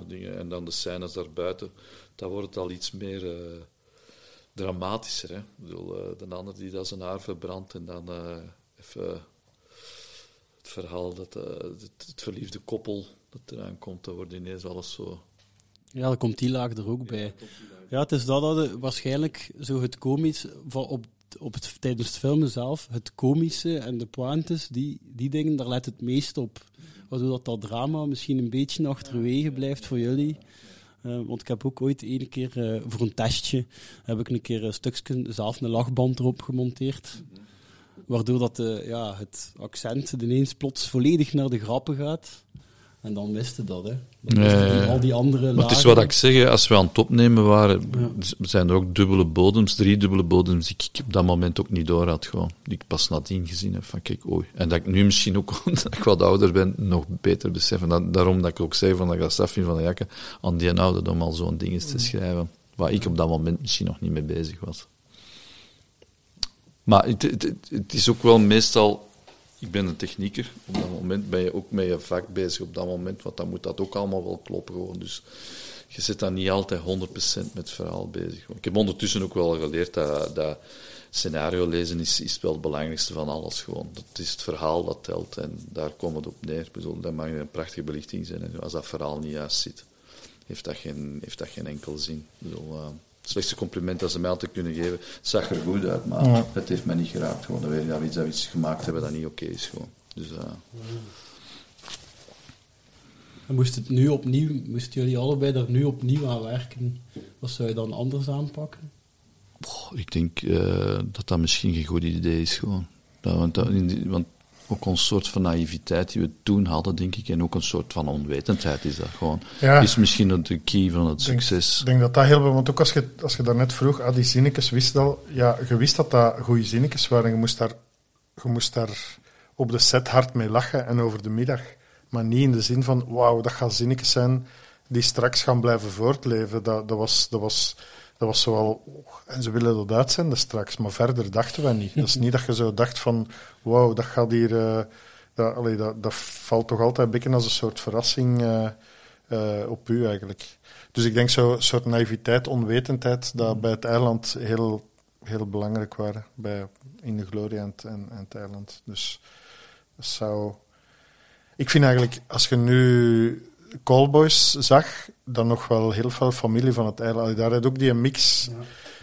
Dingen, en dan de scènes daarbuiten, dan wordt het al iets meer eh, dramatischer. Hè? Ik bedoel, eh, de ander die dat zijn haar verbrandt en dan eh, even het verhaal dat het, het verliefde koppel dat eraan komt, dan wordt ineens alles zo... Ja, dan komt die laag er ook bij. Ja, het is dat, dat waarschijnlijk zo het komisch van op, op het, tijdens het filmen zelf, het komische en de pointes, die, die dingen, daar let het meest op. Waardoor dat, dat drama misschien een beetje achterwege blijft voor jullie. Eh, want ik heb ook ooit ene keer eh, voor een testje heb ik een keer een stukje zelf een lachband erop gemonteerd. Waardoor dat de, ja, het accent ineens plots volledig naar de grappen gaat. En dan miste dat, hè. Ja, ja, die- al die andere Maar het is wat ik zeg, als we aan het opnemen waren, Ja. zijn er ook dubbele bodems, drie dubbele bodems, die ik op dat moment ook niet door had. Gewoon. Die ik pas nadien gezien heb van, kijk, oei. En dat ik nu misschien ook, [LAUGHS] omdat ik wat ouder ben, nog beter besef. En dat, daarom dat ik ook zeg van, dat dat vind van de jakken, aan die ouderdom al zo'n ding eens te schrijven, waar ik op dat moment misschien nog niet mee bezig was. Maar het, het, het- het is ook wel meestal... Ik ben een technieker. Op dat moment ben je ook met je vak bezig op dat moment, want dan moet dat ook allemaal wel kloppen. Gewoon. Dus je zit dan niet altijd 100% met het verhaal bezig. Ik heb ondertussen ook wel geleerd dat, dat scenario lezen is, is wel het belangrijkste van alles. Gewoon. Dat is het verhaal dat telt en daar komt het op neer. Dat mag een prachtige belichting zijn. Als dat verhaal niet juist zit, heeft dat geen, heeft dat geen enkel zin. Slechtste compliment dat ze mij altijd kunnen geven, het zag er goed uit, maar Ja. het heeft mij niet geraakt. Gewoon, dan weet je dat we iets, dat we iets gemaakt hebben dat niet oké is. Gewoon. Dus, eh, En moest het nu opnieuw, moesten jullie allebei er nu opnieuw aan werken? Wat zou je dan anders aanpakken? Ik denk eh, dat dat misschien geen goed idee is. Gewoon. Dat, want, dat- in die- want ook een soort van naïviteit die we toen hadden, denk ik, en ook een soort van onwetendheid is dat gewoon. Ja. Is misschien de key van het denk- succes. Ik denk dat dat heel veel... Want ook als je, als je daarnet vroeg, ah, die zinnetjes wist al... Ja, je wist dat dat goede zinnetjes waren. Je moest, daar, je moest daar op de set hard mee lachen en over de middag. Maar niet in de zin van, wauw, dat gaan zinnetjes zijn die straks gaan blijven voortleven. Dat, dat was... Dat was dat was zoal, oh, en ze willen dat uitzenden straks, maar verder dachten wij niet. Dat is niet dat je zo dacht van, wauw, dat gaat hier, eh, dat, allee, dat, dat valt toch altijd een beetje als een soort verrassing eh, eh, op u eigenlijk. Dus ik denk zo'n soort naïviteit, onwetendheid, dat bij het eiland heel, heel belangrijk waren. Bij, in de Gloria en, het- en, en het eiland. Dus dat zou... Ik vind eigenlijk, als je nu Callboys zag, dan nog wel heel veel familie van het eiland. Allee, Daar had ook die mix,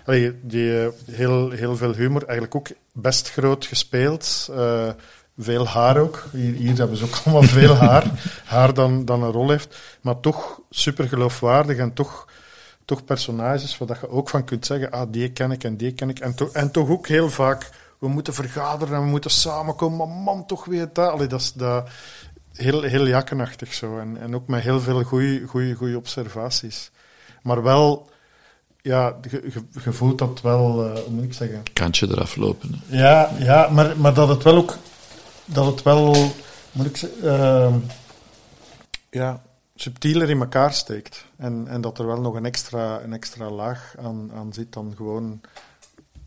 allee, die eh, heel, heel veel humor, eigenlijk ook best groot gespeeld. Eh, veel haar ook. Hier, hier hebben ze ook [LAUGHS] allemaal veel haar. Haar dan, dan een rol heeft. Maar toch super geloofwaardig en toch, toch personages waar dat je ook van kunt zeggen, ah, die ken ik en die ken ik. En, to- en toch ook heel vaak, we moeten vergaderen en we moeten samenkomen, maar man, toch weer dat. Allee, dat is dat, heel, heel jakkenachtig zo. En, en ook met heel veel goede observaties. Maar wel, ja, je, voelt dat wel, eh, hoe moet ik zeggen... Kantje eraf lopen. hè. Ja, ja maar, maar dat het wel ook, dat het wel, moet ik zeggen, ehm, ja, subtieler in elkaar steekt. En, en dat er wel nog een extra, een extra laag aan, aan zit dan gewoon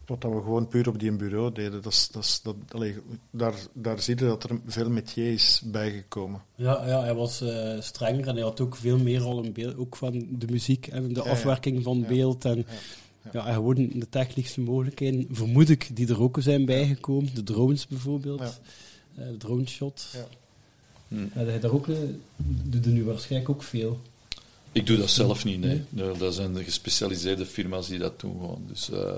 wat dat we gewoon puur op die bureau deden. Dat is, dat is, dat, allee, daar, daar zie je dat er veel metier is bijgekomen. Ja, ja hij was eh, strenger en hij had ook veel meer al in beeld, ook van de muziek en de Ja, ja. afwerking van Ja. beeld. En, Ja. ja. en gewoon de technische mogelijkheden, vermoed ik, die er ook zijn bijgekomen. De drones bijvoorbeeld, Ja. eh, de drone shot. Ja. Hm. Ja, hij daar ook, eh, doet er nu waarschijnlijk ook veel. Ik doe dat zelf niet, nee. Nee, Dat zijn de gespecialiseerde firma's die dat doen gewoon. Dus eh,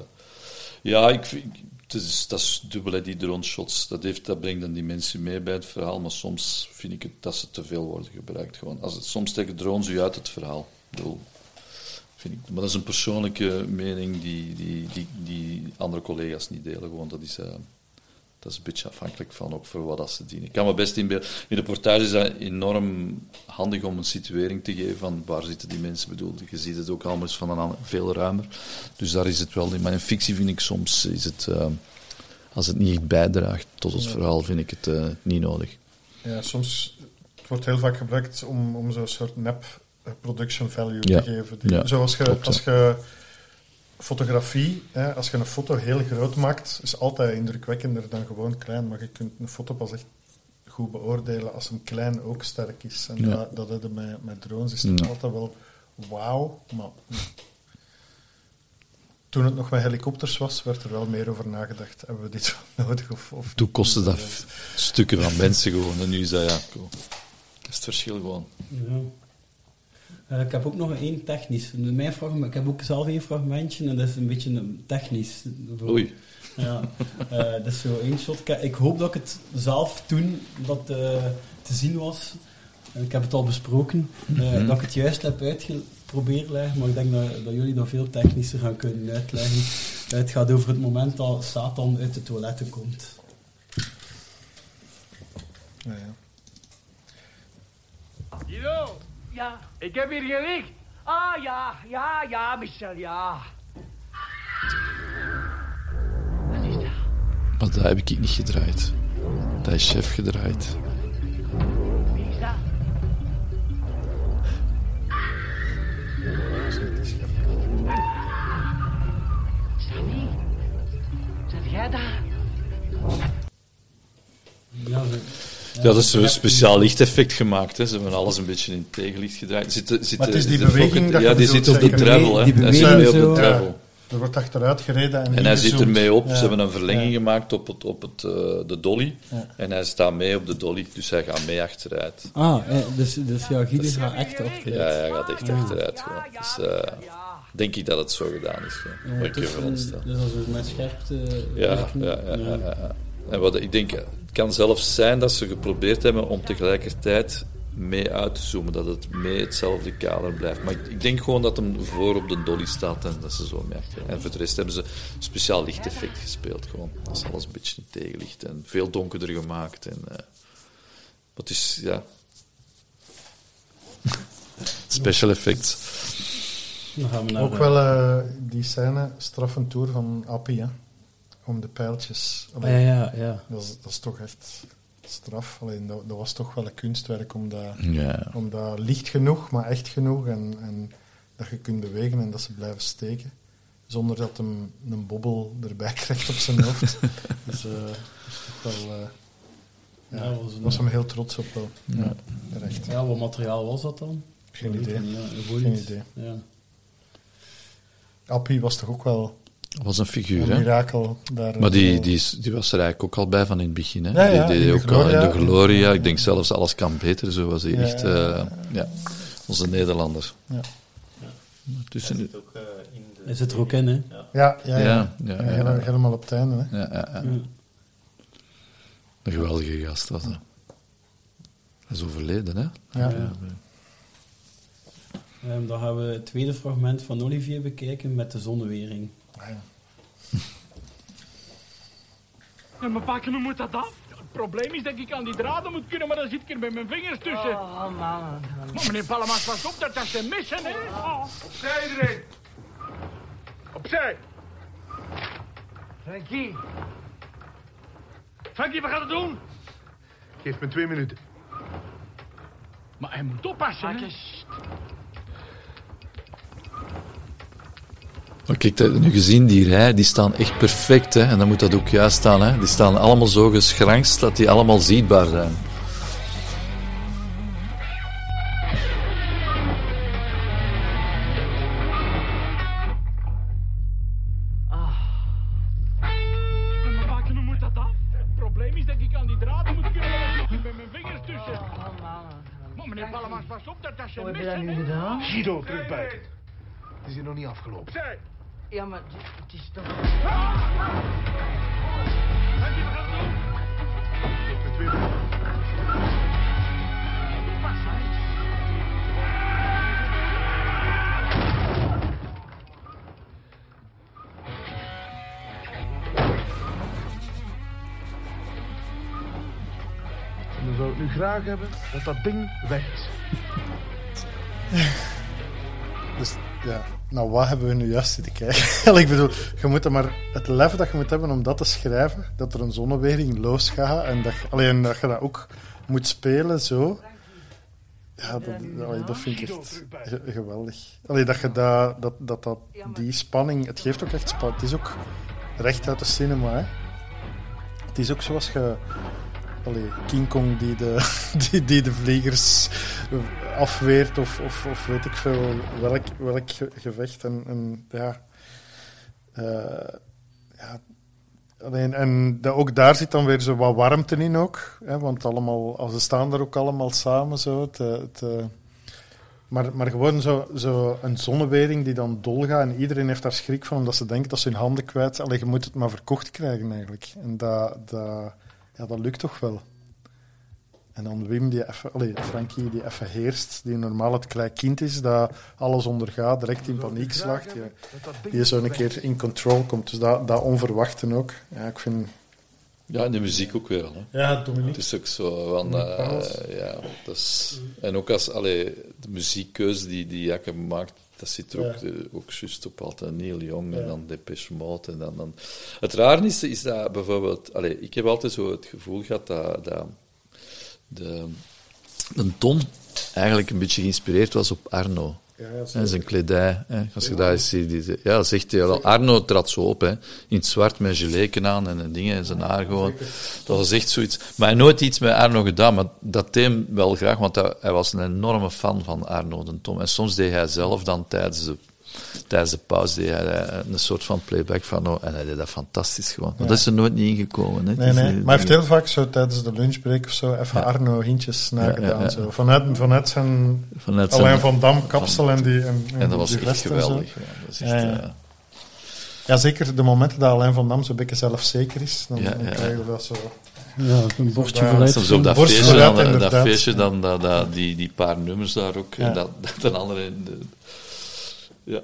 ja, ik, het is, dat is dubbel, hè, die drone shots. Dat, heeft, dat brengt een dimensie mee bij het verhaal, maar soms vind ik het dat ze te veel worden gebruikt. Gewoon. Als het, soms steken drones u uit het verhaal. Ik bedoel, vind ik, maar dat is een persoonlijke mening die, die, die, die andere collega's niet delen. Gewoon. Dat is... eh, dat is een beetje afhankelijk van ook voor wat dat ze dienen. Ik kan me best inbeelden. In de portage is dat enorm handig om een situering te geven van waar zitten die mensen bedoeld. Je ziet het ook allemaal van een veel ruimer. Dus daar is het wel in. Maar in fictie vind ik soms, is het, eh, als het niet bijdraagt tot het Ja. verhaal, vind ik het eh, niet nodig. Ja, soms het wordt heel vaak gebruikt om, om zo'n soort nep eh, production value Ja. te geven. Die- Ja, Zoals je, als je fotografie, hè, als je een foto heel groot maakt, is altijd indrukwekkender dan gewoon klein. Maar je kunt een foto pas echt goed beoordelen als hem klein ook sterk is. En Ja. dat, dat hebben met, met drones is het altijd wel wauw. Maar toen het nog met helikopters was, werd er wel meer over nagedacht. Hebben we dit [LAUGHS] wel nodig? Of, of Toen kostte dat stukken van mensen gewoon. En nu is dat, ja, cool. Dat is het verschil gewoon. Ja. Eh, ik heb ook nog één technisch. Mijn fragment, ik heb ook zelf één fragmentje en dat is een beetje een technisch. Oei. Ja, eh, [LAUGHS] dat is zo één shot. Ik, ik hoop dat ik het zelf toen dat eh, te zien was, en ik heb het al besproken, eh, Mhm. dat ik het juist heb uitgeprobeerd leggen, maar ik denk dat, dat jullie dat veel technischer gaan kunnen uitleggen. Het gaat over het moment dat Satan uit de toiletten komt. Ja, ja. Guido, Ja, ik heb hier gelicht. ah ja, ja, ja, Michel, ja. Wat is dat? Maar dat heb ik niet gedraaid. Dat is chef gedraaid. Jij daar? Ja, dat is een speciaal lichteffect gemaakt. Hè. Ze hebben alles een beetje in tegenlicht gedraaid. Zit, zit, Maar het is die de beweging dat Ja, die zit op de travel. Hè. Die Hij zit beweging mee op de travel. Er wordt achteruit gereden en, En hij zit ermee op. Ja. Ze hebben een verlenging Ja. gemaakt op, het, op het, eh, de dolly. Ja. En hij staat mee op de dolly, dus hij gaat mee achteruit. Ah, eh, dus, dus ja, Guido gaat echt achteruit. Ja, hij gaat echt achteruit gewoon. Dus eh, denk ik dat het zo gedaan is. Ja. Ik dus, eh, veronderstel. dus als we met scherpte... Ja, werken, ja, ja, ja. En wat ik denk, het kan zelfs zijn dat ze geprobeerd hebben om tegelijkertijd mee uit te zoomen, dat het mee hetzelfde kader blijft. Maar ik, ik denk gewoon dat hem voor op de dolly staat en dat ze zo achter. En voor de rest hebben ze speciaal lichteffect gespeeld gewoon. Dat is alles een beetje in tegenlicht en veel donkerder gemaakt. En, eh wat is, ja... [LAUGHS] Special effects. Dan gaan we naar... Ook eh, wel eh, die scène, straffen tour van Appie, hè. Om de pijltjes. Ah, Allee, ja, ja, ja. Dat, is, dat is toch echt straf. Alleen dat, dat was toch wel een kunstwerk om dat, Ja. om dat licht genoeg, maar echt genoeg. En, en dat je kunt bewegen en dat ze blijven steken. Zonder dat hem een bobbel erbij [LAUGHS] krijgt op zijn hoofd. dus eh, dat is toch wel... eh, ja, Ja, was een- was hem heel trots op wel. Ja, terecht. Ja, wat materiaal was dat dan? Geen idee. ja, Geen idee. Appie was toch ook wel was een figuur, een hè? mirakel. Daar Maar die, zo- die, is, die was er eigenlijk ook al bij van in het begin. Hè? Ja, ja, die in deed de ook al in Gloria. de Gloria. Ik denk zelfs alles kan beter. Zo was hij Ja, echt. ja, eh, ja. ja. Onze Nederlander. Ja. Tussen, Hij zit ook, eh, in de Hij zit er ook in, hè? Ja. Ja, ja, ja. Ja, Ja, ja, ja. hele- helemaal op het einde. Hè. ja, ja, ja. Een geweldige gast was dat. Hij is overleden, hè? Ja. Ehm, dan gaan we het tweede fragment van Olivier bekijken met de zonnewering. Ah, ja. [LAUGHS] Ja, maar pakken, hoe moet dat af? Het probleem is dat ik aan die draden moet kunnen, maar dan zit ik er met mijn vingers tussen. Oh, man. Maar meneer Pallemas, pas op, dat dat zijn missen, hè? Oh. Opzij iedereen. Opzij. Frankie, Frankie, wat gaat het doen? Geef me twee minuten. Maar hij moet oppassen, hè? Maar kijk, dat- nu gezien die rij, die staan echt perfect, hè? En dan moet dat ook juist staan, hè? Die staan allemaal zo geschrankst dat die allemaal zichtbaar zijn. Ja, maar pakken, hoe moet dat af? Het probleem is dat ik aan die draden moet kunnen, met mijn vingers tussen. Oh, meneer Pallemas, pas op, dat dat zijn Hoe heb je dat missen, nu hè? gedaan? Guido, terug buiten. Het is hier nog niet afgelopen. Ja, maar het- is toch... En dan zou ik nu graag hebben dat dat ding weg is. [LAUGHS] Dus ja, nou wat hebben we nu juist zitten kijken? [LAUGHS] ik bedoel, je moet er maar het lef dat je moet hebben om dat te schrijven, dat er een zonnewering losgaat en dat, je- alleen dat je dat ook moet spelen zo. Ja, dat, allee, dat vind ik echt ge- geweldig. Allee, dat je dat, dat, dat, dat, die spanning, het geeft ook echt spanning. Het is ook recht uit de cinema, hè. Het is ook zoals je... Allee, King Kong die de, [LAUGHS] die, die de vliegers afweert of, of, of weet ik veel welk, welk ge- gevecht. En, ja, eh, ja alleen, en ook daar zit dan weer zo wat warmte in ook. Hè, want allemaal, als ze staan er ook allemaal samen zo. Het, eh, maar, maar gewoon zo, zo een zonnewering die dan dol gaat en iedereen heeft daar schrik van omdat ze denken dat ze hun handen kwijt zijn. Je moet het maar verkocht krijgen eigenlijk. En dat, dat, ja, dat lukt toch wel. En dan Wim, die even, allee, Frankie, die even heerst, die normaal het klein kind is, dat alles ondergaat, direct in paniek slaagt. Die, die zo een keer in control komt. Dus dat, dat onverwachten ook. Ja, ik vind... Ja, en de muziek ook wel, hè? Ja, Dominique. Het is ook zo van... Dominique eh, ja, dat is... En ook als... Allee, de muziekkeuze die, die Jakke maakt, dat zit er ook, Ja. eh, ook juist op altijd Neil Young Ja. en dan Depeche Mode. En dan, dan... Het raar is, is dat bijvoorbeeld... Allee, ik heb altijd zo het gevoel gehad dat... dat de, de Tom eigenlijk een beetje geïnspireerd was op Arno. Ja, ja, Hè, zijn kledij. Hè. Als je daar eens ziet, die, ja, zegt hij. Arno trad zo op, hè. in het zwart met geleken aan en, en dingen, en zijn haar gewoon. Dat was echt zoiets. Maar hij nooit iets met Arno gedaan, maar dat deed wel graag, want hij, hij was een enorme fan van Arno de Tom. En soms deed hij zelf dan tijdens de, tijdens de pauze deed hij eh, een soort van playback van, oh, en hij deed dat fantastisch gewoon. Maar Ja. dat is er nooit niet ingekomen. Hè. Nee, is, nee. eh, Maar hij heeft heel vaak zo tijdens de lunchbreak of zo even Arno hintjes nagedaan. Ja, ja, ja. Zo. Vanuit, vanuit zijn Vanuit zijn- Alain van Dam kapsel en die en, En dat was die echt geweldig. Ja, dat is echt, Ja, ja. eh, Ja, zeker de momenten dat Alain van Dam zo'n beetje zelfzeker is, dan, Ja, dan ja, krijgen ja. we dat zo. Ja, een borstje Ja, vooruit. Soms op dat feestje, dan, dat inderdaad. feestje dan, dat, dat, die, die paar nummers daar ook. Ja. En dat, dat een andere. Ja.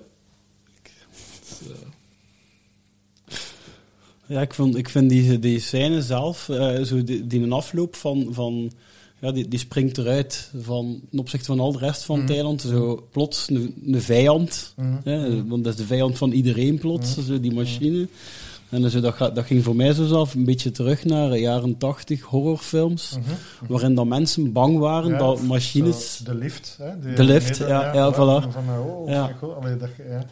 Ja, ik, vond, ik vind die, die scène zelf, eh, zo die, die een afloop van, van ja, die, die springt eruit van, ten opzichte van al de rest van het Mhm. Zo plots een, een vijand, Mhm. hè, want dat is de vijand van iedereen plots, zo die machine. En zo, dat, dat ging voor mij zo zelf een beetje terug naar de jaren tachtig horrorfilms, waarin dat mensen bang waren Mhm. Ja, dat machines... de lift, hè? De lift, ja, ja, voilà. Van, eh, oh, Ja. god, allee, dat, ja.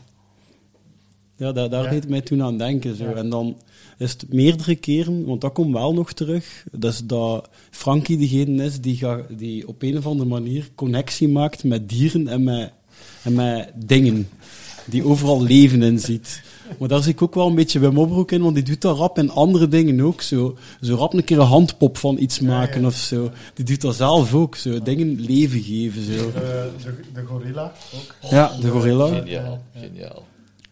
Ja, daar, daar Ja. deed mij toen aan denken. Zo. Ja. En dan is het meerdere keren, want dat komt wel nog terug, dus dat Frankie degene is die, ga, die op een of andere manier connectie maakt met dieren en met, en met dingen. Die overal leven in ziet. Maar daar zie ik ook wel een beetje Wim Opbroek in, want die doet dat rap en andere dingen ook. Zo, zo rap een keer een handpop van iets maken of zo. Die doet dat zelf ook, zo dingen leven geven. Zo. Eh, de, de gorilla ook. Ja, de gorilla. Geniaal, geniaal.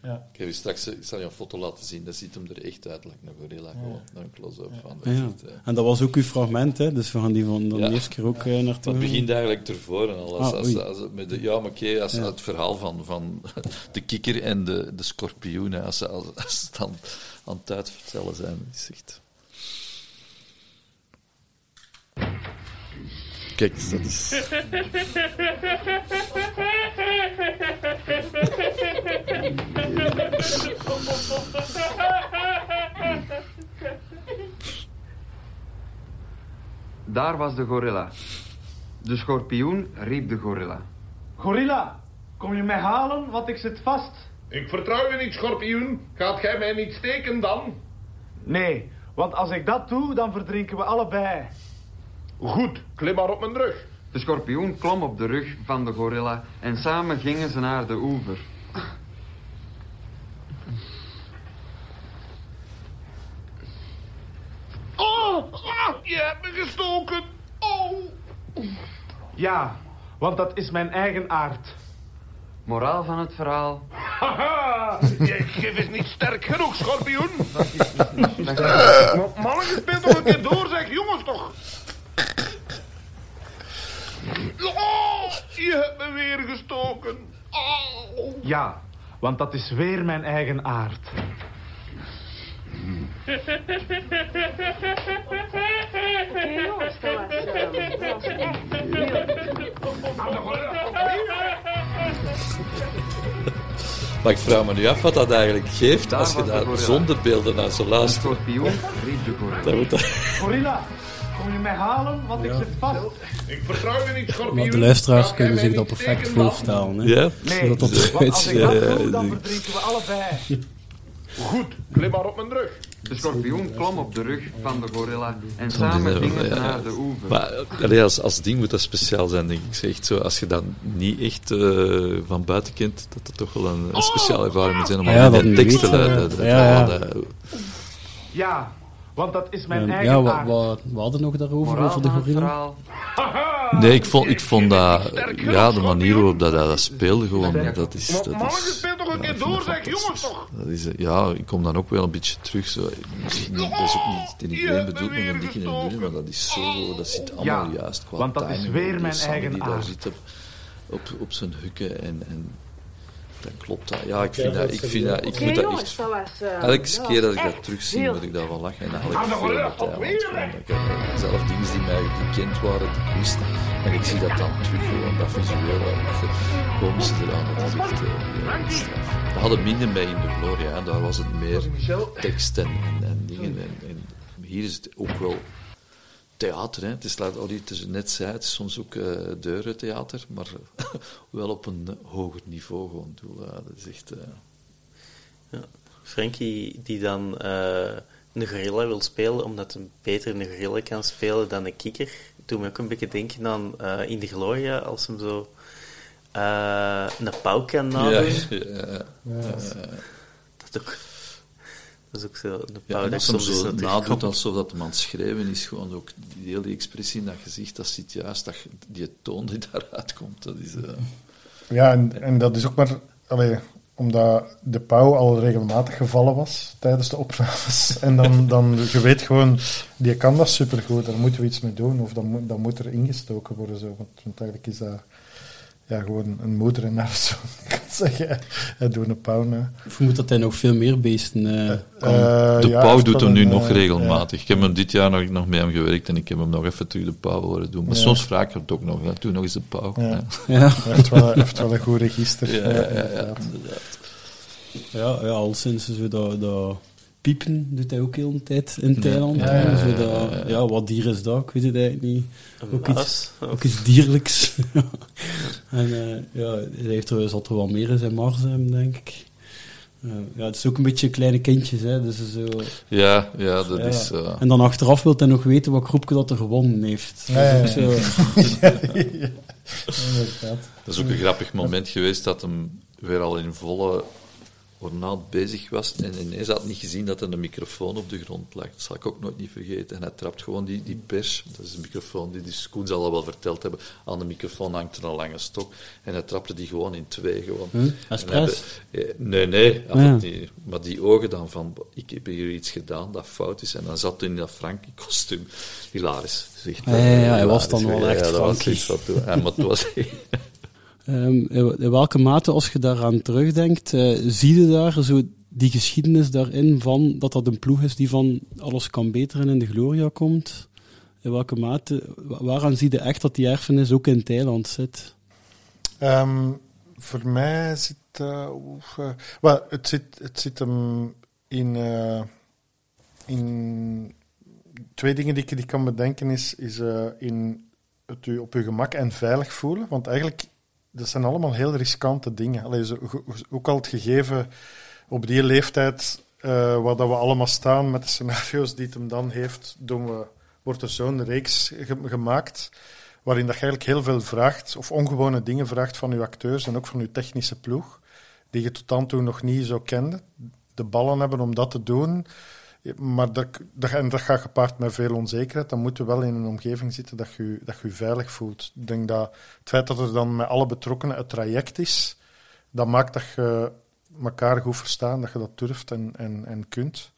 Ja. Ik heb je straks ik zal je een foto laten zien, dat ziet hem er echt uit, like een gorilla, gewoon, naar een close-up van. Dat Ja. En dat was ook uw fragment, hè? dus we gaan die van dan Ja. de eerste keer ook eh, naartoe. Dat begint eigenlijk ervoor. En al als, Ah, als, als, met de, ja, maar oké, als Ja. het verhaal van, van [LAUGHS] de kikker en de, de schorpioen, hè, als ze als, als het aan, aan het uitvertellen zijn, is echt... Kijk, dat is... [LAUGHS] Daar was de gorilla. De schorpioen riep de gorilla. Gorilla, kom je mij halen, want ik zit vast. Ik vertrouw je niet, schorpioen. Gaat gij mij niet steken dan? Nee, want als ik dat doe, dan verdrinken we allebei. Goed, klim maar op mijn rug. De schorpioen klom op de rug van de gorilla en samen gingen ze naar de oever. Oh, ah, je hebt me gestoken. Oh. Ja, want dat is mijn eigen aard. Moraal van het verhaal. Haha, je gif is niet sterk genoeg, schorpioen. Dat Uh, Mannen, speel toch een keer door, zeg jongens toch. Oh, je hebt me weer gestoken. Oh. Ja, want dat is weer mijn eigen aard. Maar ik vraag me nu af wat dat eigenlijk geeft als je daar zonder beelden naar zo luistert. schorpioen riep de gorilla. Dat moet dat... Gorilla, kom je mij halen, want ik zit vast. Ik vertrouw je niet, schorpioen. Maar de luisteraars kunnen zich dat perfect voorstellen. Hè? Ja? Nee, Dat dat want als ik dat doe, dan verdrinken we allebei. Goed, klim maar op mijn rug. De schorpioen klom op de rug van de gorilla en samen gingen ze ja. naar de oever. Maar allee, als, als ding moet dat speciaal zijn, denk ik. Zeg echt zo, als je dat niet echt eh, van buiten kent, dat dat toch wel een, een speciale ervaring moet zijn om ja, al dat die uit- uit- eh, ja, ja. Want dat is mijn eigen ja, wat, aard. wat, we hadden nog daarover, Moraal over de gorilla. Nee, ik vond, ik vond dat, ja, de manier waarop dat, hij dat speelde, gewoon, dat is... Dat Mannen, is speel toch een ja, keer door, zeg jongens toch. Dat is, ja, ik kom dan ook wel een beetje terug. Zo. Misschien niet- Dat is ook niet tegen iedereen bedoeld, maar een in het midden, maar dat is zo, dat zit allemaal Ja, juist. Qua want dat is weer die mijn eigen die daar aard. zit op, op, op zijn hukken en, en dat klopt. Dat. Ja, ik vind dat, ik vind dat, ik moet dat echt... dat eh, Elke keer dat ik dat terugzie, moet ik daar wel lachen. En Ah, eigenlijk de veel met weg. Ik heb eh, zelf dingen die mij gekend waren, die ik wist. En ik zie dat dan terug, gewoon dat visuele, dat komische eraan. Dat is echt eh. We hadden minder bij in de Gloria, daar was het meer tekst en, en, en dingen. En, en hier is het ook wel theater. Hè. Het is, laat het net zei, het is soms ook uh, deurentheater, maar [LAUGHS] wel op een hoger niveau gewoon. Uh, dat is echt... Uh... Ja. Frankie die dan uh, een gorilla wil spelen, omdat hij beter een gorilla kan spelen dan een kikker, doet me ook een beetje denken aan uh, in de Gloria, als hem zo uh, een pauw kan nadoen. [LAUGHS] Ja, ja, ja. Dat is ook... Dat is ook zo, de ja, soms zo zo nadoet alsof dat man schreeuwen is, gewoon ook die hele expressie in dat gezicht, dat zit juist, dat, die toon die [LAUGHS] daaruit komt, dat is... Uh... Ja, en, en dat is ook maar... Allee, omdat de pauw al regelmatig gevallen was tijdens de opnames. [LAUGHS] En dan, dan je weet gewoon, die kan dat supergoed, daar moeten we iets mee doen. Of dan, moet, dan moet er ingestoken worden. Zo. Want, want eigenlijk is dat ja, gewoon een moeder en haar zoon, [LAUGHS] kan zeggen. Hij doet een pauw na. Ik vermoed dat hij nog veel meer beesten uh, uh, De ja, pauw doet hem nu een, nog regelmatig. Ja. Ik heb hem dit jaar nog, nog met hem gewerkt en ik heb hem nog even terug de pauw horen doen. Maar ja. soms vraag ik het ook nog. Doe nog eens de pauw. Ja. [LAUGHS] Hij, heeft wel, heeft wel een goed register. Ja, ja, inderdaad. Ja, ja, al sinds dat, dat piepen doet hij ook heel een tijd in Thailand. Ja, zo dat, ja, wat dier is dat? Ik weet het eigenlijk niet. Ook, iets, ook iets dierlijks. [LAUGHS] en uh, ja, hij heeft er, zal er wel meer in zijn mars denk ik. Uh, ja, het is ook een beetje kleine kindjes, hè. Dus zo, ja, ja, dat is... Uh... En dan achteraf wil hij nog weten wat groepje dat er gewonnen heeft. Ja, ja, ja. Zo, [LAUGHS] dat is ook een grappig moment geweest dat hem weer al in volle ornaat bezig was en ineens had niet gezien dat er een microfoon op de grond lag. Dat zal ik ook nooit niet vergeten. En hij trapt gewoon die, die pers, dat is een microfoon, die, die Koen zal dat wel verteld hebben, aan de microfoon hangt er een lange stok en hij trapte die gewoon in twee. Gewoon. Hm? Hij- eh, nee, nee, Ah, ja. maar die ogen dan van, ik heb hier iets gedaan dat fout is. En dan zat hij in dat Frankie-kostuum. Hilarisch. Dus echt, Ja, ja, ja, hij hilarisch. was dan wel echt ja, dat was Frankie. iets wat toen- ja, maar het was [LAUGHS] Ehm, in welke mate, als je daaraan terugdenkt, eh, zie je daar zo die geschiedenis daarin van dat dat een ploeg is die van alles kan beteren in de Gloria komt? In welke mate, wa- waaraan zie je echt dat die erfenis ook in Thailand zit? Ehm, voor mij zit... wel, het, zit het zit in, in... Twee dingen die ik, die kan bedenken is, is in het u op je gemak en veilig voelen. Want eigenlijk, dat zijn allemaal heel riskante dingen. Allee, ook al het gegeven op die leeftijd, eh waar dat we allemaal staan met de scenario's die het hem dan heeft, doen we, wordt er zo'n reeks ge- gemaakt waarin dat je eigenlijk heel veel vraagt, of ongewone dingen vraagt van je acteurs en ook van je technische ploeg, die je tot dan toe nog niet zo kende. De ballen hebben om dat te doen, maar dat, en dat gaat gepaard met veel onzekerheid. Dan moet je wel in een omgeving zitten dat je dat je, je veilig voelt. Ik denk dat het feit dat er dan met alle betrokkenen het traject is, dat maakt dat je elkaar goed verstaan, dat je dat durft en, en, en kunt.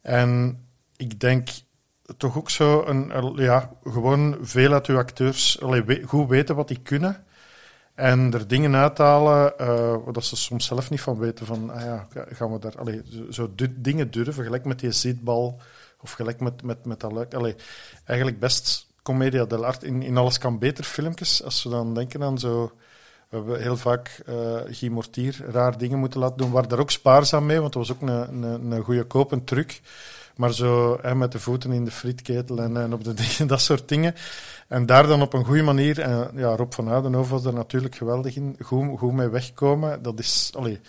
En ik denk toch ook zo, een, een- ja, gewoon veel uit uw acteurs goed weten wat die kunnen. En er dingen uithalen waar dat ze soms zelf niet van weten. Van, ah ja, gaan we daar allee, zo, dingen durven, gelijk met die zitbal of gelijk met, met, met dat. Allee, eigenlijk best Commedia dell'arte in, in Alles kan beter filmpjes. Als we dan denken aan zo... We hebben heel vaak eh Guy Mortier raar dingen moeten laten doen. We waren daar ook spaarzaam mee, want dat was ook een, een, goede koop, een truc. Maar zo met de voeten in de frietketel en, en op de [LAUGHS] dingen, dat soort dingen. En daar dan op een goede manier, en ja, Rob van Oudenhoven was er natuurlijk geweldig in, goed, goed mee wegkomen. Dat is, allee,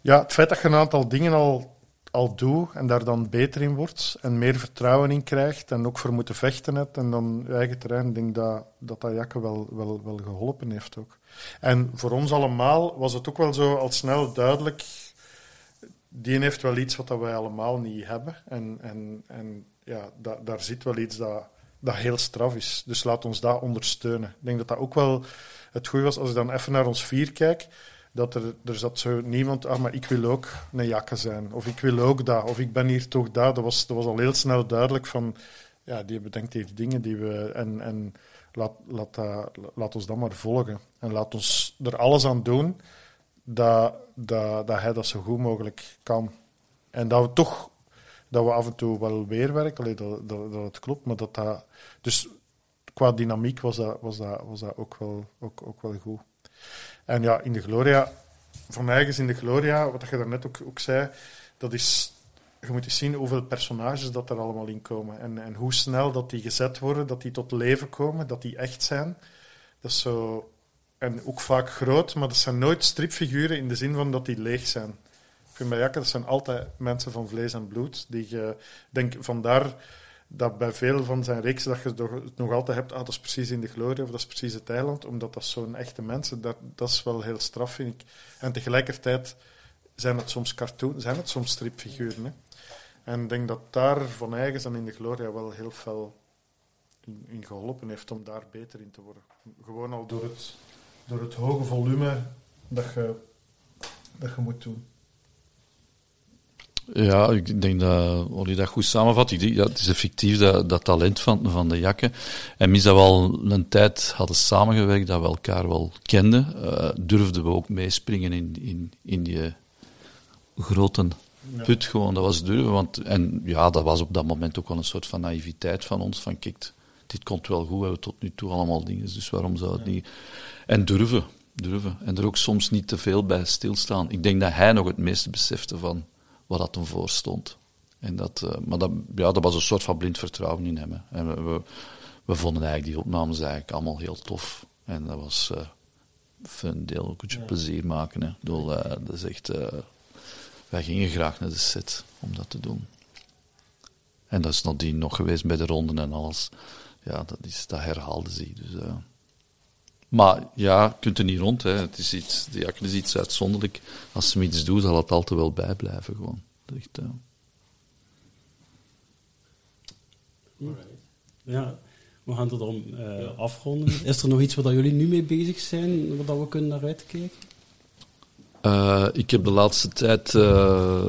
ja, het feit dat je een aantal dingen al, al doet en daar dan beter in wordt en meer vertrouwen in krijgt en ook voor moeten vechten hebt en dan je eigen terrein, denk dat dat, dat wel, wel, wel geholpen heeft ook. En voor ons allemaal was het ook wel zo al snel duidelijk, die heeft wel iets wat wij allemaal niet hebben. En, en, en ja, da, daar zit wel iets dat, dat heel straf is. Dus laat ons dat ondersteunen. Ik denk dat dat ook wel het goede was, als ik dan even naar ons vier kijk, dat er, er zat zo niemand, ah, maar ik wil ook een jakke zijn. Of ik wil ook dat. Of ik ben hier toch dat. Dat was, dat was al heel snel duidelijk van, ja, die bedenkt hier dingen die we... En, en laat, laat, dat, laat ons dat maar volgen. En laat ons er alles aan doen dat, dat, dat hij dat zo goed mogelijk kan. En dat we toch dat we af en toe wel weerwerken, allee, dat, dat, dat het klopt, maar dat dat... Dus qua dynamiek was dat, was dat, was dat ook, wel, ook, ook wel goed. En ja, in de Gloria, van eigens in de Gloria, wat je daarnet ook, ook zei, dat is... Je moet eens zien hoeveel personages dat er allemaal in komen. En, en hoe snel dat die gezet worden, dat die tot leven komen, dat die echt zijn. Dat is zo... En ook vaak groot, maar dat zijn nooit stripfiguren in de zin van dat die leeg zijn. Jakke, dat zijn altijd mensen van vlees en bloed. Die je, denk, vandaar dat bij veel van zijn reeksen dat je het nog altijd hebt, ah, dat is precies in de glorie of dat is precies het eiland, omdat dat zo'n echte mensen, dat, dat is wel heel straf, vind ik. En tegelijkertijd zijn het soms cartoon, zijn het soms stripfiguren. Hè. En ik denk dat daar van eigens en in de gloria wel heel veel in geholpen heeft om daar beter in te worden. Gewoon al door het, door het hoge volume dat je, dat je moet doen. Ja, ik denk dat Olly dat goed samenvat. Ik denk, ja, het is effectief dat, dat talent van, van de jakken. En mis dat we al een tijd hadden samengewerkt, dat we elkaar wel kenden, eh, durfden we ook meespringen in, in, in die grote Ja. put. Gewoon, dat was durven. Want, en ja, dat was op dat moment ook wel een soort van naïviteit van ons. Van kijk, dit komt wel goed, we hebben tot nu toe allemaal dingen, dus waarom zou het niet... En durven, durven. En er ook soms niet te veel bij stilstaan. Ik denk dat hij nog het meeste besefte van wat dat hem voor stond. En dat, eh, maar dat, ja, dat was een soort van blind vertrouwen in hem. hè. En we, we, we vonden eigenlijk die opnames eigenlijk allemaal heel tof. En dat was voor een deel ook een beetje plezier maken. Hè. Ik bedoel, eh, dat is echt... wij gingen graag naar de set om dat te doen. En dat is nadien nog geweest bij de ronden en alles. Ja, dat, is, dat herhaalde zich. Dus, Maar ja, je kunt er niet rond. Hè. Het is iets, de jakken is iets uitzonderlijk. Als ze iets doen, zal het altijd wel bijblijven. Gewoon. Echt, uh... Ja, we gaan het dan uh, afronden. Is er nog iets waar jullie nu mee bezig zijn, waar we kunnen naar uitkijken? Uh, ik heb de laatste tijd uh,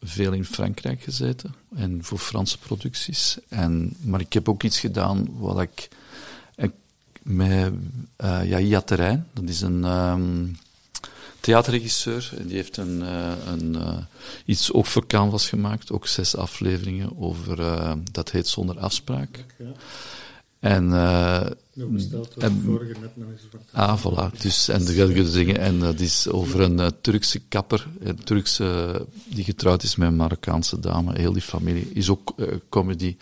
veel in Frankrijk gezeten en voor Franse producties. En, maar ik heb ook iets gedaan wat ik met uh, Yahya Terrein, dat is een um, theaterregisseur, en die heeft een, uh, een, uh, iets ook voor Canvas gemaakt, ook zes afleveringen over, dat heet Zonder Afspraak. En, uh, en vorige net nog eens Ah, voilà. Dus, en de dingen. En dat is over een Turkse kapper, een Turkse, die getrouwd is met een Marokkaanse dame. Heel die familie is ook comedy.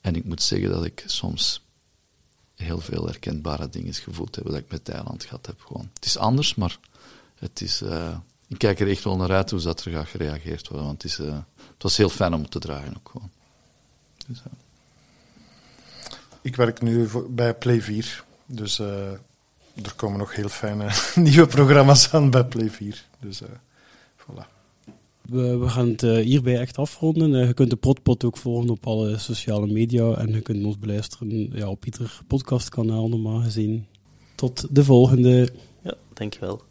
En ik moet zeggen dat ik soms heel veel herkenbare dingen gevoeld heb dat ik met Thailand gehad heb. Gewoon. Het is anders, maar het is, ik kijk er echt wel naar uit hoe dat er gaat gereageerd worden. Want het, is, het was heel fijn om te draaien ook gewoon. Dus, ik werk nu bij Play 4. Dus er komen nog heel fijne [LAUGHS] nieuwe programma's aan bij Play 4. Dus voilà. We, gaan het uh, hierbij echt afronden. je kunt de Protpot ook volgen op alle sociale media. En je kunt ons beluisteren ja, op ieder podcastkanaal normaal gezien. Tot de volgende. Ja, dankjewel.